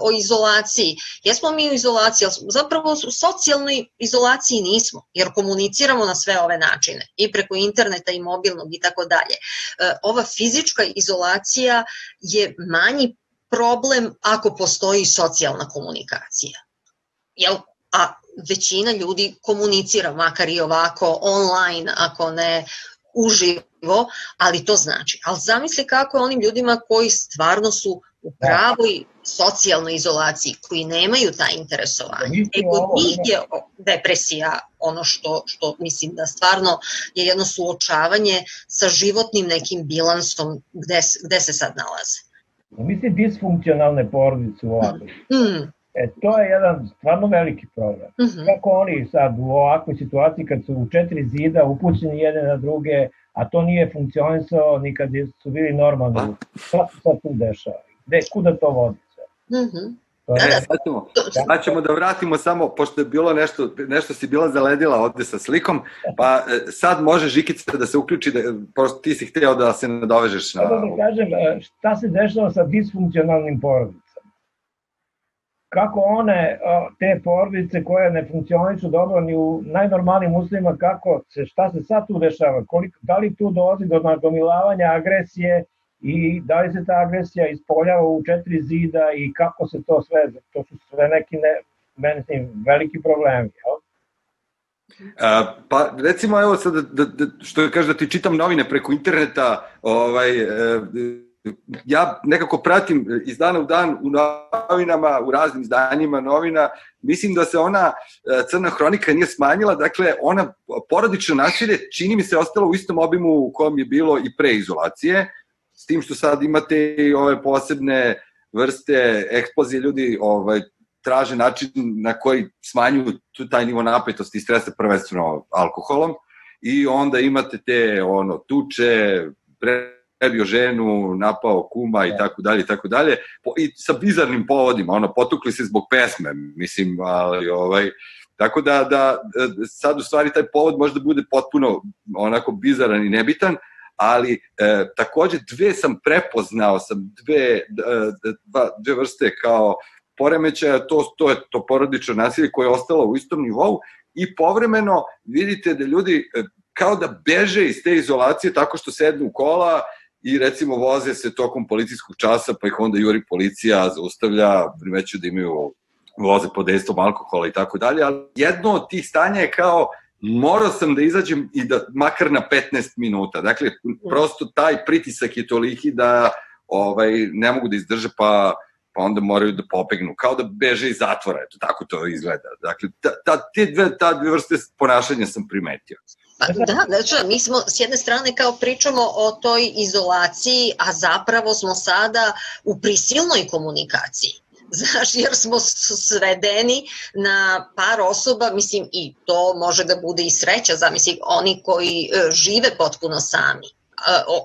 o izolaciji, jesmo mi u izolaciji, ali zapravo u socijalnoj izolaciji nismo, jer komuniciramo na sve ove načine, i preko interneta i mobilnog i tako dalje. E, ova fizička izolacija je manji problem ako postoji socijalna komunikacija. Jel, a većina ljudi komunicira, makar i ovako online, ako ne uživo, ali to znači. Ali zamisli kako je onim ljudima koji stvarno su u pravoj socijalnoj izolaciji, koji nemaju ta interesovanja. E, kod njih je depresija ono što, što mislim da stvarno je jedno suočavanje sa životnim nekim bilansom gde, gde se sad nalaze. Mislim disfunkcionalne porodice u ovakvoj. Mm. E, to je jedan stvarno veliki problem. Mm -hmm. Kako oni sad u ovakvoj situaciji kad su u četiri zida upućeni jedne na druge, a to nije funkcionisao ni kad su bili normalni. Šta se sad tu dešava? Gde, kuda to vodi sve? Mm -hmm. Da, da. Sad, ćemo, sad ćemo da vratimo samo, pošto je bilo nešto, nešto si bila zaledila ovde sa slikom, pa e, sad može Žikica da se uključi, da, pošto ti si hteo da se nadovežeš na... Da, da kažem, e, šta se dešava sa disfunkcionalnim porodicama? Kako one, te porodice koje ne funkcionišu dobro ni u najnormalnim uslovima, kako se, šta se sad tu dešava, koliko, da li tu dolazi do nagomilavanja agresije i da li se ta agresija ispoljava u četiri zida i kako se to sve, to su sve neki ne, meni veliki problemi, jel? A, pa recimo evo sad da, da, da, što kaže da ti čitam novine preko interneta, ovaj e, ja nekako pratim iz dana u dan u novinama, u raznim izdanjima novina, mislim da se ona e, crna hronika nije smanjila, dakle ona porodično nasilje čini mi se ostalo u istom obimu u kojem je bilo i pre izolacije, s tim što sad imate i ove posebne vrste eksplozije ljudi ovaj, traže način na koji smanjuju taj nivo napetosti i stresa prvenstveno alkoholom i onda imate te ono tuče, pre prebio ženu, napao kuma i da. tako dalje i tako dalje i sa bizarnim povodima, ono potukli se zbog pesme, mislim, ali ovaj tako da da sad u stvari taj povod možda bude potpuno onako bizaran i nebitan, ali e, takođe dve sam prepoznao sam dve dva, dve vrste kao poremećaja, to, to je to porodično nasilje koje je ostalo u istom nivou i povremeno vidite da ljudi e, kao da beže iz te izolacije tako što sednu u kola i recimo voze se tokom policijskog časa, pa ih onda juri policija, zaustavlja, primeću da imaju voze pod dejstvom alkohola i tako dalje, ali jedno od tih stanja je kao morao sam da izađem i da makar na 15 minuta. Dakle, prosto taj pritisak je toliki da ovaj, ne mogu da izdrže, pa, pa onda moraju da popegnu, kao da beže iz zatvora, eto, tako to izgleda. Dakle, ta, ta, te dve, ta dve vrste ponašanja sam primetio. Pa, da, znači, mi smo s jedne strane kao pričamo o toj izolaciji, a zapravo smo sada u prisilnoj komunikaciji. (laughs) Znaš, jer smo svedeni na par osoba, mislim, i to može da bude i sreća, zamisli, oni koji e, žive potpuno sami.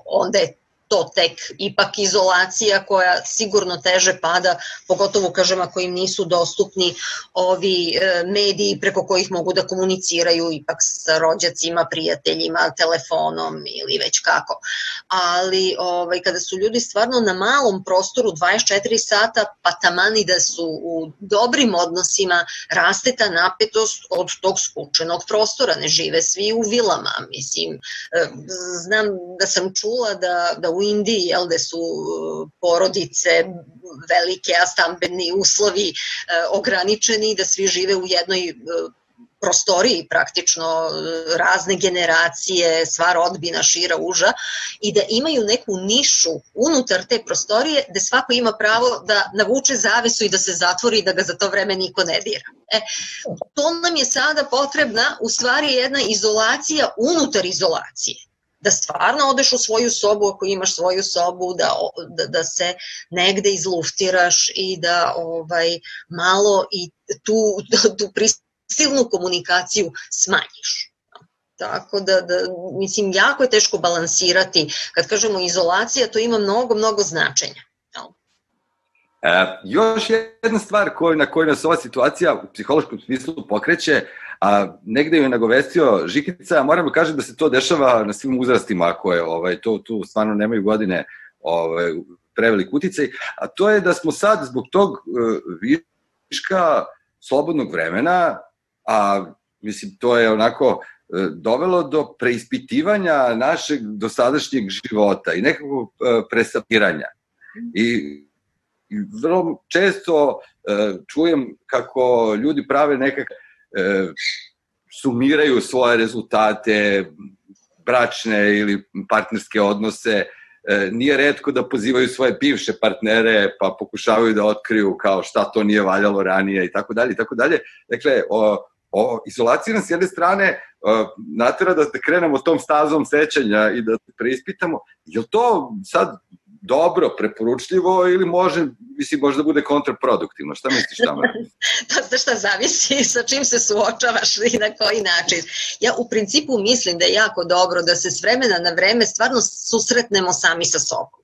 Onda je to tek ipak izolacija koja sigurno teže pada, pogotovo kažem ako im nisu dostupni ovi e, mediji preko kojih mogu da komuniciraju ipak sa rođacima, prijateljima, telefonom ili već kako. Ali ovaj, kada su ljudi stvarno na malom prostoru 24 sata, pa tamani da su u dobrim odnosima, raste ta napetost od tog skučenog prostora, ne žive svi u vilama, mislim, e, znam da sam čula da, da u Indiji, jel, gde su uh, porodice velike, a stambeni uslovi uh, ograničeni, da svi žive u jednoj uh, prostoriji praktično razne generacije, sva rodbina šira uža i da imaju neku nišu unutar te prostorije gde svako ima pravo da navuče zavesu i da se zatvori i da ga za to vreme niko ne dira. E, to nam je sada potrebna u stvari jedna izolacija unutar izolacije da stvarno odeš u svoju sobu ako imaš svoju sobu, da, da, da se negde izluftiraš i da ovaj malo i tu, tu prisilnu komunikaciju smanjiš. Tako da, da, mislim, jako je teško balansirati. Kad kažemo izolacija, to ima mnogo, mnogo značenja. E, još jedna stvar koju, na koju nas ova situacija u psihološkom smislu pokreće, a negde je nagovestio Žikica, moram da kažem da se to dešava na svim uzrastima koje ovaj, to, tu stvarno nemaju godine ovaj, prevelik uticaj, a to je da smo sad zbog tog viška slobodnog vremena, a mislim to je onako dovelo do preispitivanja našeg dosadašnjeg života i nekakvog presapiranja. I vrlo često e, čujem kako ljudi prave nekak e, sumiraju svoje rezultate, bračne ili partnerske odnose, e, nije redko da pozivaju svoje bivše partnere pa pokušavaju da otkriju kao šta to nije valjalo ranije i tako dalje i tako dalje. Dakle, o, o, izolacija nas s jedne strane o, natera da, krenemo tom stazom sećanja i da preispitamo, je to sad dobro, preporučljivo ili može, mislim, možda bude kontraproduktivno. Šta misliš tamo? (laughs) pa znaš šta zavisi sa čim se suočavaš i na koji način. Ja u principu mislim da je jako dobro da se s vremena na vreme stvarno susretnemo sami sa sobom.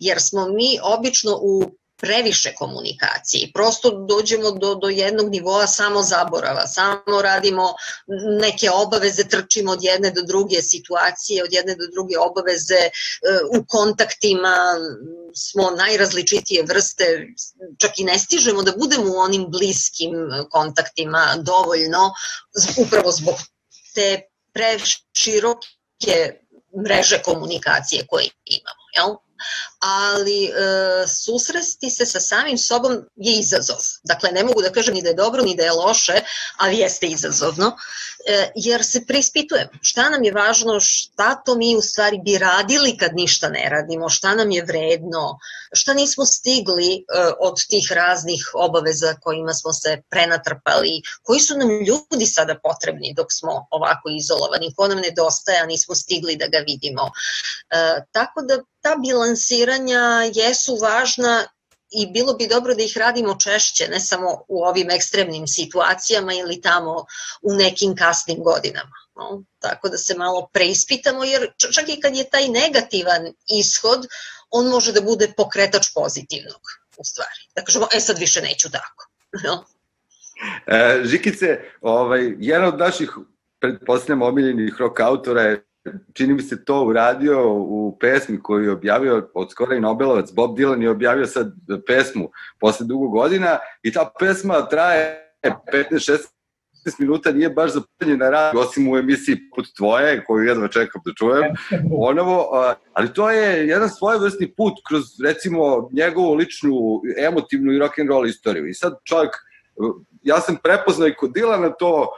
Jer smo mi obično u previše komunikacije. Prosto dođemo do, do jednog nivoa samo zaborava, samo radimo neke obaveze, trčimo od jedne do druge situacije, od jedne do druge obaveze, e, u kontaktima smo najrazličitije vrste, čak i ne stižemo da budemo u onim bliskim kontaktima dovoljno, upravo zbog te preširoke mreže komunikacije koje imamo. Jel? Ali e, susresti se sa samim sobom je izazov. Dakle, ne mogu da kažem ni da je dobro, ni da je loše, ali jeste izazovno, jer se preispitujem šta nam je važno, šta to mi u stvari bi radili kad ništa ne radimo, šta nam je vredno, šta nismo stigli e, od tih raznih obaveza kojima smo se prenatrpali, koji su nam ljudi sada potrebni dok smo ovako izolovani, ko nam nedostaje, a nismo stigli da ga vidimo. E, tako da ta bilansiranja jesu važna i bilo bi dobro da ih radimo češće, ne samo u ovim ekstremnim situacijama ili tamo u nekim kasnim godinama. No? Tako da se malo preispitamo, jer čak i kad je taj negativan ishod, on može da bude pokretač pozitivnog, u stvari. Da kažemo, e sad više neću tako. No? E, Žikice, ovaj, jedan od naših, pretpostavljam, omiljenih rock autora je čini mi se to uradio u pesmi koju je objavio od skora i Nobelovac, Bob Dylan je objavio sad pesmu posle dugo godina i ta pesma traje 15-16 minuta nije baš zapaljen na rad, osim u emisiji put tvoje, koju jedva čekam da čujem, ponovo, ali to je jedan svojevrsni put kroz, recimo, njegovu ličnu, emotivnu i rock'n'roll istoriju. I sad čovjek, ja sam prepoznao i kod Dilana to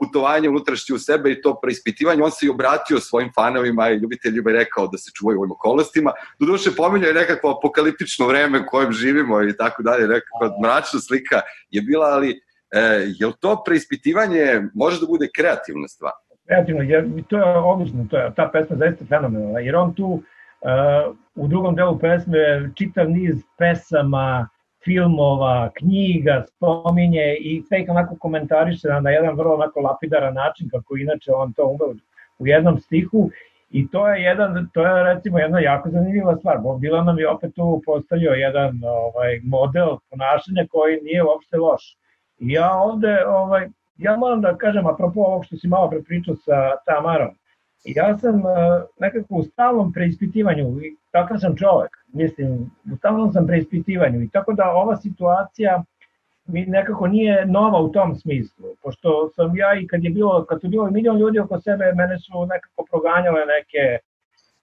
putovanje unutrašnje u sebe i to preispitivanje, on se i obratio svojim fanovima i ljubiteljima i rekao da se čuvaju u ovim okolnostima. Doduše, pominjao je nekakvo apokaliptično vreme u kojem živimo i tako dalje, nekakva mračna slika je bila, ali e, je li to preispitivanje može da bude kreativna stvar? Kreativno, jer to je odlično, to je, ta pesma zaista fenomenalna, jer on tu uh, u drugom delu pesme čitav niz pesama, filmova, knjiga, spominje i sve ih onako komentariše na, jedan vrlo onako lapidaran način, kako inače on to ume u jednom stihu I to je jedan, to je recimo jedna jako zanimljiva stvar. Bob Dylan nam je opet tu postavio jedan ovaj, model ponašanja koji nije uopšte loš. I ja ovde, ovaj, ja moram da kažem, apropo ovog što si malo prepričao sa Tamarom, ja sam uh, nekako u stalnom preispitivanju, i takav sam čovek, mislim, u stalnom sam preispitivanju i tako da ova situacija mi nekako nije nova u tom smislu, pošto sam ja i kad je bilo, kad su bilo milion ljudi oko sebe, mene su nekako proganjale neke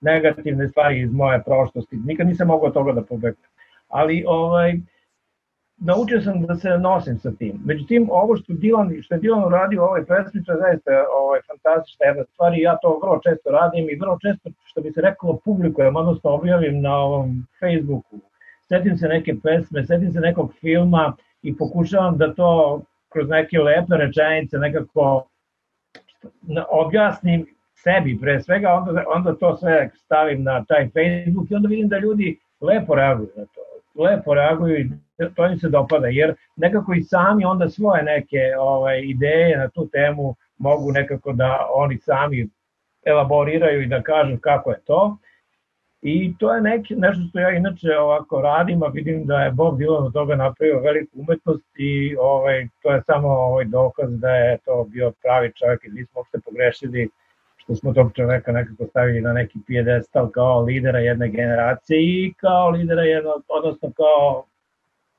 negativne stvari iz moje prošlosti, nikad nisam mogao toga da pobegnem. Ali ovaj, naučio sam da se nosim sa tim. Međutim, ovo što, Dylan, što je Dylan uradio u ovoj to je zaista ovaj, fantastična jedna stvar i ja to vrlo često radim i vrlo često, što bi se reklo, publikujem, odnosno objavim na ovom Facebooku. Setim se neke pesme, setim se nekog filma i pokušavam da to kroz neke lepe rečenice nekako objasnim sebi pre svega, onda, onda to sve stavim na taj Facebook i onda vidim da ljudi lepo reaguju na to lepo reaguju i to im se dopada, jer nekako i sami onda svoje neke ovaj, ideje na tu temu mogu nekako da oni sami elaboriraju i da kažu kako je to. I to je neki, nešto što ja inače ovako radim, a vidim da je Bob Dylan od toga napravio veliku umetnost i ovaj, to je samo ovaj dokaz da je to bio pravi čovjek i nismo uopšte pogrešili što smo tog čoveka nekako stavili na neki pijedestal kao lidera jedne generacije i kao lidera jednog, odnosno kao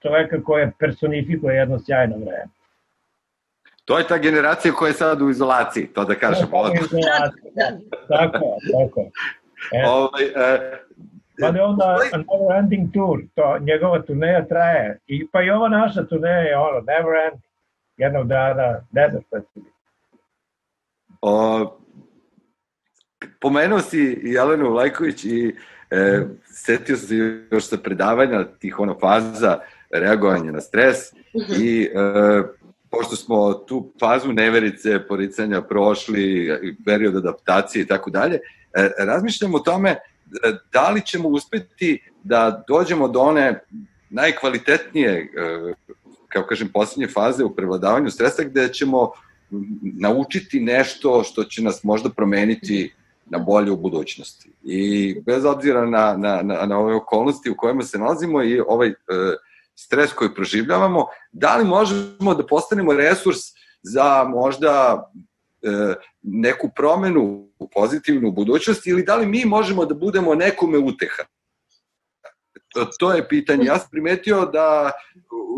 čoveka koja personifikuje jedno sjajno vreme. To je ta generacija koja je sad u izolaciji, to da kažem. To je tako, tako. E. Ovaj, e, Pa je onda Never Ending Tour, to, njegova turneja traje. I, pa i ova naša turneja je ono, Never Ending. Jednog dana, ne znam šta će biti. O, pomenuo si Jelenu Vlajković i e, setio sam se još sa predavanja tih ono faza reagovanja na stres -hmm. i e, pošto smo tu fazu neverice, poricanja prošli, period adaptacije i tako dalje, e, razmišljam o tome e, da li ćemo uspeti da dođemo do one najkvalitetnije, e, kao kažem, poslednje faze u prevladavanju stresa gde ćemo naučiti nešto što će nas možda promeniti na bolje u budućnosti. I bez obzira na, na, na, na ove okolnosti u kojima se nalazimo i ovaj e, stres koji proživljavamo, da li možemo da postanemo resurs za možda e, neku promenu pozitivnu u budućnosti ili da li mi možemo da budemo nekome uteha? To, je pitanje. Ja sam primetio da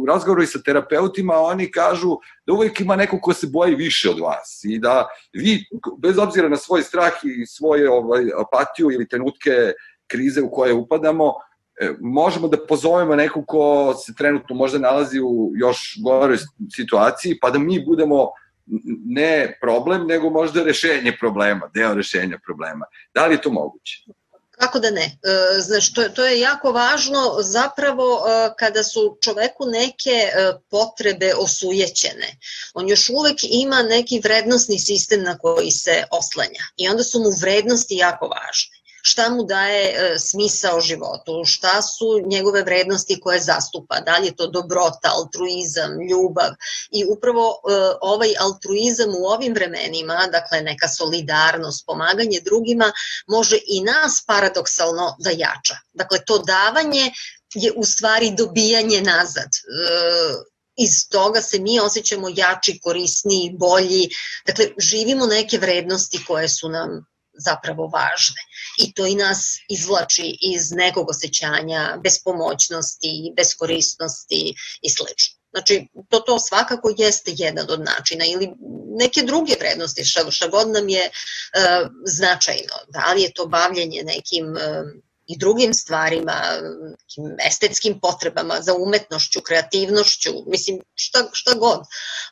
u razgovoru i sa terapeutima oni kažu da uvek ima neko ko se boji više od vas i da vi, bez obzira na svoj strah i svoje ovaj, apatiju ili trenutke krize u koje upadamo, E, možemo da pozovemo nekog ko se trenutno možda nalazi u još goroj situaciji, pa da mi budemo ne problem, nego možda rešenje problema, deo rešenja problema. Da li je to moguće? Kako da ne? E, znači, to, to je jako važno zapravo e, kada su čoveku neke potrebe osujećene. On još uvek ima neki vrednostni sistem na koji se oslanja i onda su mu vrednosti jako važne šta mu daje e, smisao životu, šta su njegove vrednosti koje zastupa, da li je to dobrota, altruizam, ljubav i upravo e, ovaj altruizam u ovim vremenima, dakle neka solidarnost, pomaganje drugima, može i nas paradoksalno da jača. Dakle, to davanje je u stvari dobijanje nazad. E, iz toga se mi osjećamo jači, korisniji, bolji. Dakle, živimo neke vrednosti koje su nam zapravo važne. I to i nas izvlači iz nekog osjećanja bespomoćnosti, beskorisnosti i sl. Znači, to, to svakako jeste jedan od načina ili neke druge vrednosti, šta, šta god nam je e, značajno. Da li je to bavljenje nekim e, i drugim stvarima, estetskim potrebama, za umetnošću, kreativnošću, mislim šta, šta god.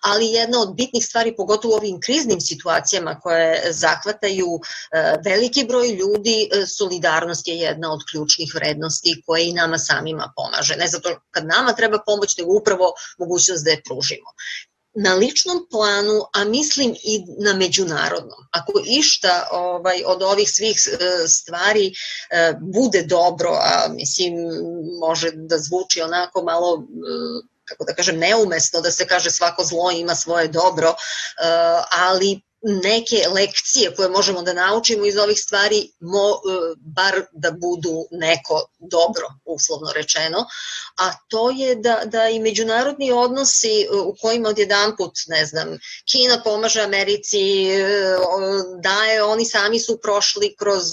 Ali jedna od bitnih stvari, pogotovo u ovim kriznim situacijama koje zahvataju e, veliki broj ljudi, e, solidarnost je jedna od ključnih vrednosti koje i nama samima pomaže. Ne zato kad nama treba pomoć, nego upravo mogućnost da je pružimo na ličnom planu, a mislim i na međunarodnom. Ako išta ovaj, od ovih svih e, stvari e, bude dobro, a mislim može da zvuči onako malo e, kako da kažem, neumesno da se kaže svako zlo ima svoje dobro, ali neke lekcije koje možemo da naučimo iz ovih stvari, mo, e, bar da budu neko dobro, uslovno rečeno, a to je da, da i međunarodni odnosi e, u kojima odjedan put, ne znam, Kina pomaže Americi, e, daje, oni sami su prošli kroz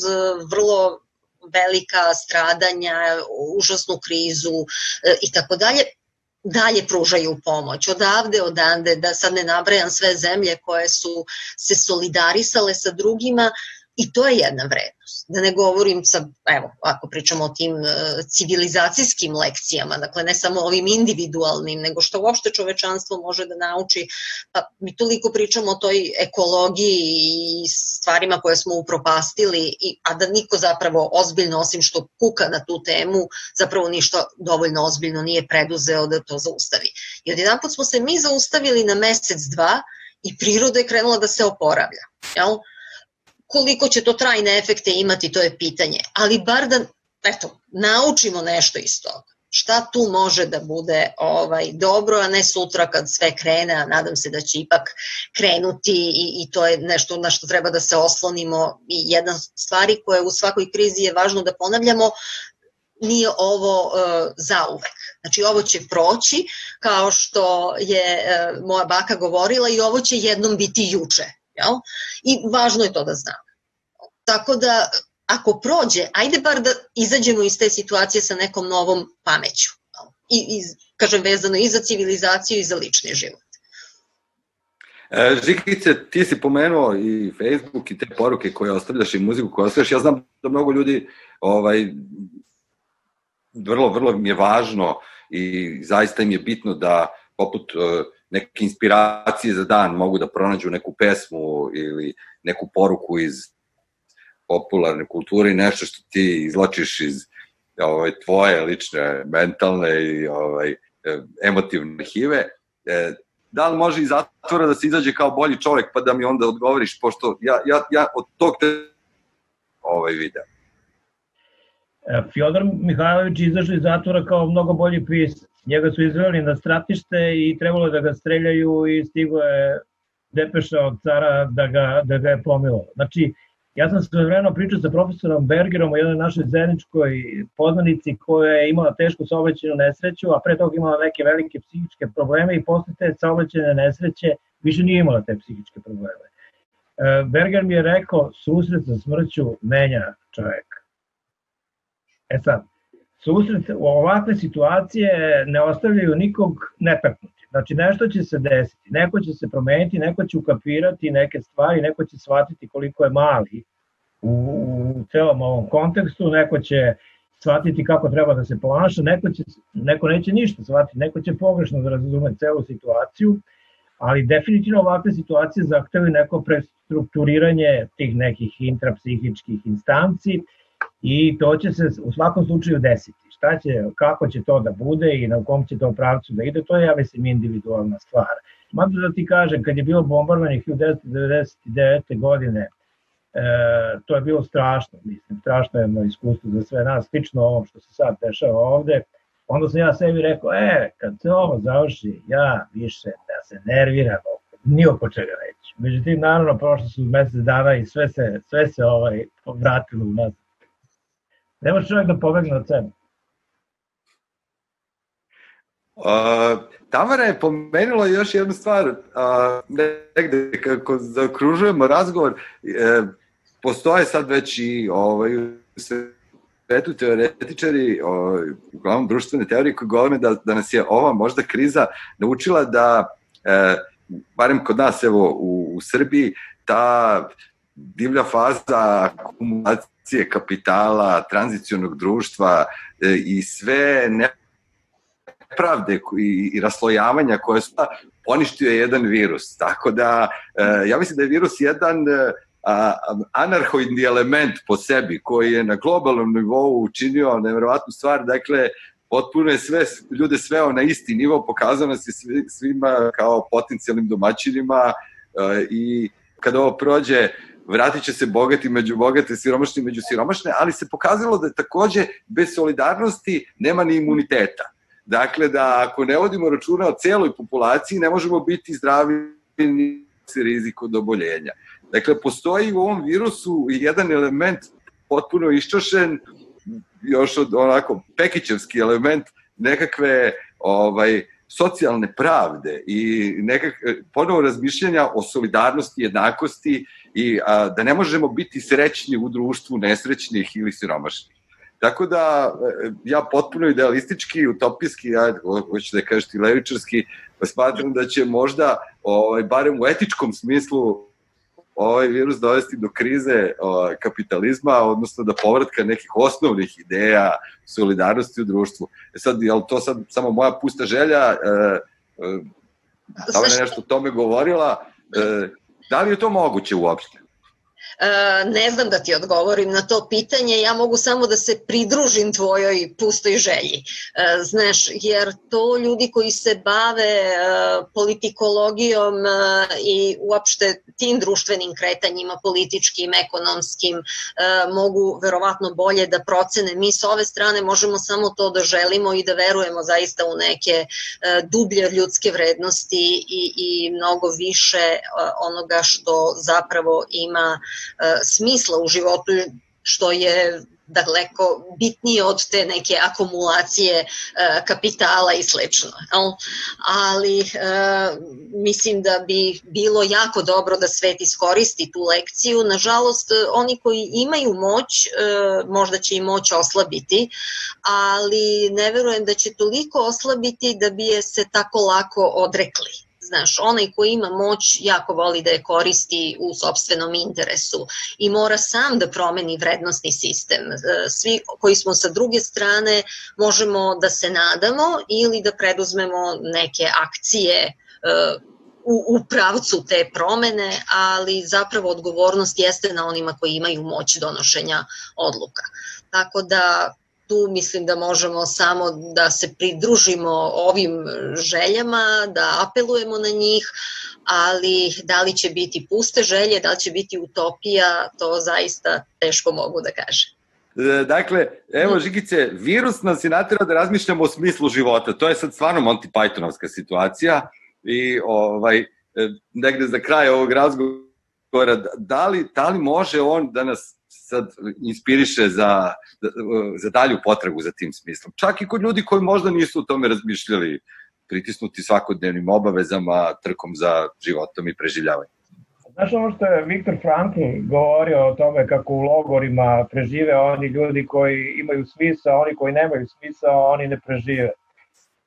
vrlo velika stradanja, užasnu krizu i tako dalje dalje pružaju pomoć. Odavde, odande, da sad ne nabrajam sve zemlje koje su se solidarisale sa drugima i to je jedna vrednost. Da ne govorim sa, evo, ako pričamo o tim e, civilizacijskim lekcijama, dakle ne samo ovim individualnim, nego što uopšte čovečanstvo može da nauči, pa mi toliko pričamo o toj ekologiji i stvarima koje smo upropastili, i, a da niko zapravo ozbiljno, osim što kuka na tu temu, zapravo ništa dovoljno ozbiljno nije preduzeo da to zaustavi. I odjedan put smo se mi zaustavili na mesec, dva, i priroda je krenula da se oporavlja. Jel? Koliko će to trajne efekte imati, to je pitanje. Ali bar da, eto, naučimo nešto iz toga. Šta tu može da bude ovaj dobro, a ne sutra kad sve krene, a nadam se da će ipak krenuti i, i to je nešto na što treba da se oslonimo. I jedna stvari koja u svakoj krizi je važno da ponavljamo, nije ovo uh, zauvek. Znači ovo će proći kao što je uh, moja baka govorila i ovo će jednom biti juče. Jel? I važno je to da znam. tako da ako prođe, ajde bar da izađemo iz te situacije sa nekom novom pameću. I, i kažem, vezano i za civilizaciju i za lični život. E, Žikice, ti si pomenuo i Facebook i te poruke koje ostavljaš i muziku koju ostavljaš. Ja znam da mnogo ljudi ovaj, vrlo, vrlo mi je važno i zaista im je bitno da poput uh, neke inspiracije za dan mogu da pronađu neku pesmu ili neku poruku iz popularne kulture i nešto što ti izločiš iz ovaj, tvoje lične mentalne i ovaj, emotivne arhive. E, da li može iz zatvora da se izađe kao bolji čovek pa da mi onda odgovoriš, pošto ja, ja, ja od tog te ovaj video. Fjodor Mihajlović izašao iz zatvora kao mnogo bolji pisac. Njega su izveli na stratište i trebalo da ga streljaju i stigo je depeša od cara da ga, da ga je pomilo. Znači, ja sam sve vremeno pričao sa profesorom Bergerom o jednoj našoj zajedničkoj poznanici koja je imala tešku saobraćenu nesreću, a pre toga imala neke velike psihičke probleme i posle te saobraćene nesreće više nije imala te psihičke probleme. E, Berger mi je rekao, susret sa smrću menja čoveka. E sad, susret u ovakve situacije ne ostavljaju nikog netaknuti. Znači nešto će se desiti, neko će se promeniti, neko će ukapirati neke stvari, neko će shvatiti koliko je mali u, u celom ovom kontekstu, neko će shvatiti kako treba da se ponaša, neko, će, neko neće ništa shvatiti, neko će pogrešno da razume celu situaciju, ali definitivno ovakve situacije zahtevaju neko prestrukturiranje tih nekih intrapsihičkih instanci, i to će se u svakom slučaju desiti. Šta će, kako će to da bude i na kom će to pravcu da ide, to je, ja mislim, individualna stvar. Mada da ti kažem, kad je bilo bombardovanje 1999. godine, e, to je bilo strašno, mislim, strašno jedno iskustvo za sve nas, slično ovom što se sad dešava ovde, onda sam ja sebi rekao, e, kad se ovo završi, ja više da se nerviram ni oko čega neću. Međutim, naravno, prošlo su mesec dana i sve se, sve se ovaj, vratilo u nas Ne može čovjek da pobegne od sebe. Uh, Tamara je pomenula još jednu stvar, uh, negde kako zaokružujemo razgovor, uh, postoje sad već i ovaj, svetu teoretičari, ovaj, uglavnom društvene teorije koji govore da, da nas je ova možda kriza naučila da, e, barem kod nas evo u, u Srbiji, ta divlja faza akumulacije tranzicije kapitala, tranzicionog društva e, i sve nepravde i, i raslojavanja koje su poništio je jedan virus. Tako da, e, ja mislim da je virus jedan e, anarhoidni element po sebi koji je na globalnom nivou učinio nevjerovatnu stvar, dakle potpuno je sve ljude sveo na isti nivo, pokazao nas je svima kao potencijalnim domaćinima i kada ovo prođe vratit će se bogati među bogate, siromašni među siromašne, ali se pokazalo da takođe bez solidarnosti nema ni imuniteta. Dakle, da ako ne vodimo računa o celoj populaciji, ne možemo biti zdravi ni se rizik od oboljenja. Dakle, postoji u ovom virusu jedan element potpuno iščašen, još od onako pekićevski element nekakve ovaj, socijalne pravde i nekak, ponovo razmišljanja o solidarnosti, jednakosti i a, da ne možemo biti srećni u društvu nesrećnih ili siromašnih. Tako da e, ja potpuno idealistički, utopijski, ja hoću da kažeš ti levičarski, smatram da će možda, ovaj, barem u etičkom smislu, ovaj virus dovesti do krize o, kapitalizma, odnosno do povratka nekih osnovnih ideja solidarnosti u društvu. E sad, je li to sad samo moja pusta želja? E, e, da li je nešto o tome govorila? E, Da li je to moguće uopšte? E, ne znam da ti odgovorim na to pitanje, ja mogu samo da se pridružim tvojoj pustoj želji. E, znaš, jer to ljudi koji se bave e, politikologijom i uopšte tim društvenim kretanjima, političkim, ekonomskim, mogu verovatno bolje da procene. Mi sa ove strane možemo samo to da želimo i da verujemo zaista u neke dublje ljudske vrednosti i, i mnogo više onoga što zapravo ima smisla u životu što je daleko bitnije od te neke akumulacije kapitala i slično. Ali mislim da bi bilo jako dobro da svet iskoristi tu lekciju. Nažalost, oni koji imaju moć, možda će i moć oslabiti, ali ne verujem da će toliko oslabiti da bi je se tako lako odrekli Znaš, onaj ko ima moć jako voli da je koristi u sobstvenom interesu i mora sam da promeni vrednostni sistem. E, svi koji smo sa druge strane možemo da se nadamo ili da preduzmemo neke akcije e, u, u pravcu te promene, ali zapravo odgovornost jeste na onima koji imaju moć donošenja odluka. Tako da tu mislim da možemo samo da se pridružimo ovim željama, da apelujemo na njih, ali da li će biti puste želje, da li će biti utopija, to zaista teško mogu da kažem. E, dakle, evo mm. Žigice, virus nas je natjerao da razmišljamo o smislu života. To je sad stvarno Monty Pythonovska situacija i ovaj, e, negde za kraj ovog razgovora, da li, da li može on da nas sad inspiriše za, za dalju potragu za tim smislom. Čak i kod ljudi koji možda nisu o tome razmišljali, pritisnuti svakodnevnim obavezama, trkom za životom i preživljavanjem. Znaš ono što je Viktor Frankl govorio o tome kako u logorima prežive oni ljudi koji imaju smisao, oni koji nemaju smisao, oni ne prežive.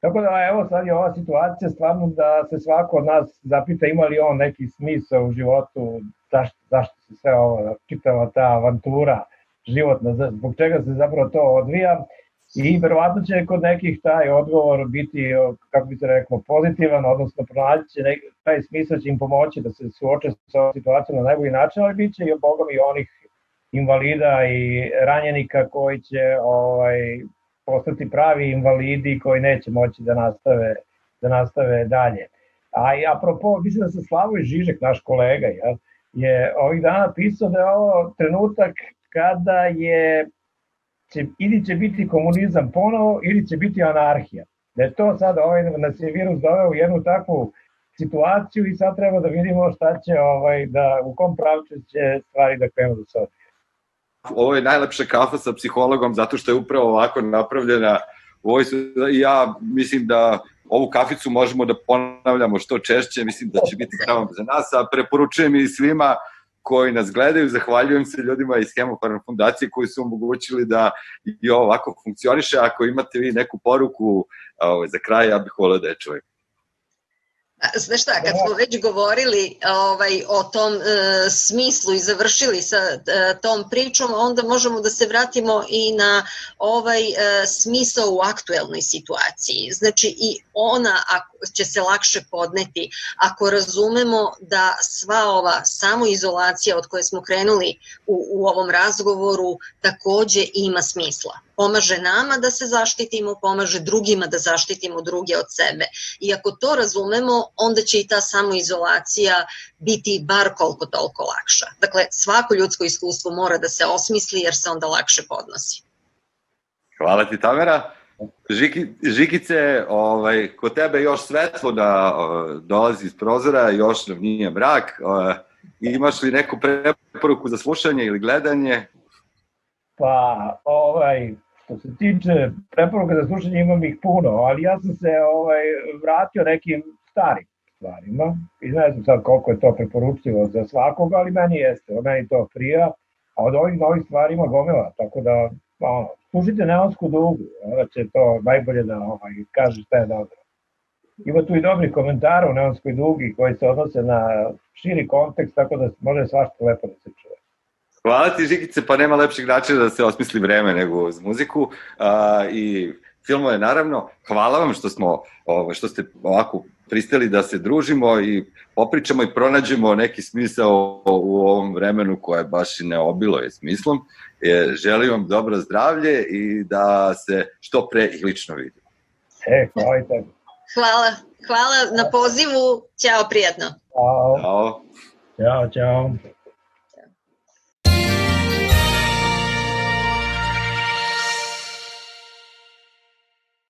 Tako da evo sad je ova situacija stvarno da se svako od nas zapita ima li on neki smisao u životu, zašto, zašto se sve ovo, čitava ta avantura životna, zbog čega se zapravo to odvija i verovatno će kod nekih taj odgovor biti, kako bi se reklo, pozitivan, odnosno pronaći će nek, taj smisao će im pomoći da se suoče sa situacijom na najbolji način, ali bit će i bogom i onih invalida i ranjenika koji će ovaj, postati pravi invalidi koji neće moći da nastave, da nastave dalje. A i apropo, mislim da se Slavoj Žižek, naš kolega, ja, je ovih dana pisao da je ovo trenutak kada je će, ili će biti komunizam ponovo ili će biti anarhija. Da je to sad ovaj, nas je virus doveo u jednu takvu situaciju i sad treba da vidimo šta će, ovaj, da, u kom pravcu će stvari da krenu do sada. Ovo je najlepša kafa sa psihologom zato što je upravo ovako napravljena u ovoj, ja mislim da ovu kaficu možemo da ponavljamo što češće, mislim da će biti zdravom za nas, a preporučujem i svima koji nas gledaju, zahvaljujem se ljudima iz Hemofarm fundacije koji su omogućili da i ovako funkcioniše. Ako imate vi neku poruku ovaj, za kraj, ja bih volio da je čujem. Znaš šta, kad smo već govorili ovaj, o tom e, smislu i završili sa e, tom pričom, onda možemo da se vratimo i na ovaj e, smisao u aktuelnoj situaciji. Znači i ona ako, će se lakše podneti ako razumemo da sva ova samoizolacija od koje smo krenuli u, u ovom razgovoru takođe ima smisla pomaže nama da se zaštitimo, pomaže drugima da zaštitimo druge od sebe. I ako to razumemo, onda će i ta samoizolacija biti bar koliko toliko lakša. Dakle, svako ljudsko iskustvo mora da se osmisli jer se onda lakše podnosi. Hvala ti Tamera. Žiki, Žikice, ovaj, kod tebe još svetlo da dolazi iz prozora, još nam nije mrak. Imaš li neku preporuku za slušanje ili gledanje? Pa, ovaj, što se tiče preporuka za slušanje imam ih puno, ali ja sam se ovaj, vratio nekim starim stvarima i ne znam sad koliko je to preporučivo za svakog, ali meni jeste, meni to prija, a od ovih novih stvari ima gomila, tako da ono, slušajte neonsku dugu, onda će to najbolje da ovaj, kaže šta je dobro. Ima tu i dobri komentara u neonskoj dugi koji se odnose na širi kontekst, tako da može svašta lepo da se čuje. Hvala ti, Žikice, pa nema lepšeg načina da se osmisli vreme nego uz muziku a, i filmove, naravno. Hvala vam što smo, ovo, što ste ovako pristali da se družimo i popričamo i pronađemo neki smisao u ovom vremenu koje baš i ne obilo je smislom. E, želim vam dobro zdravlje i da se što pre i lično vidimo. E, hvala i tebi. Hvala, hvala na pozivu. Ćao, prijatno. Ćao. Ćao. Ćao, ćao.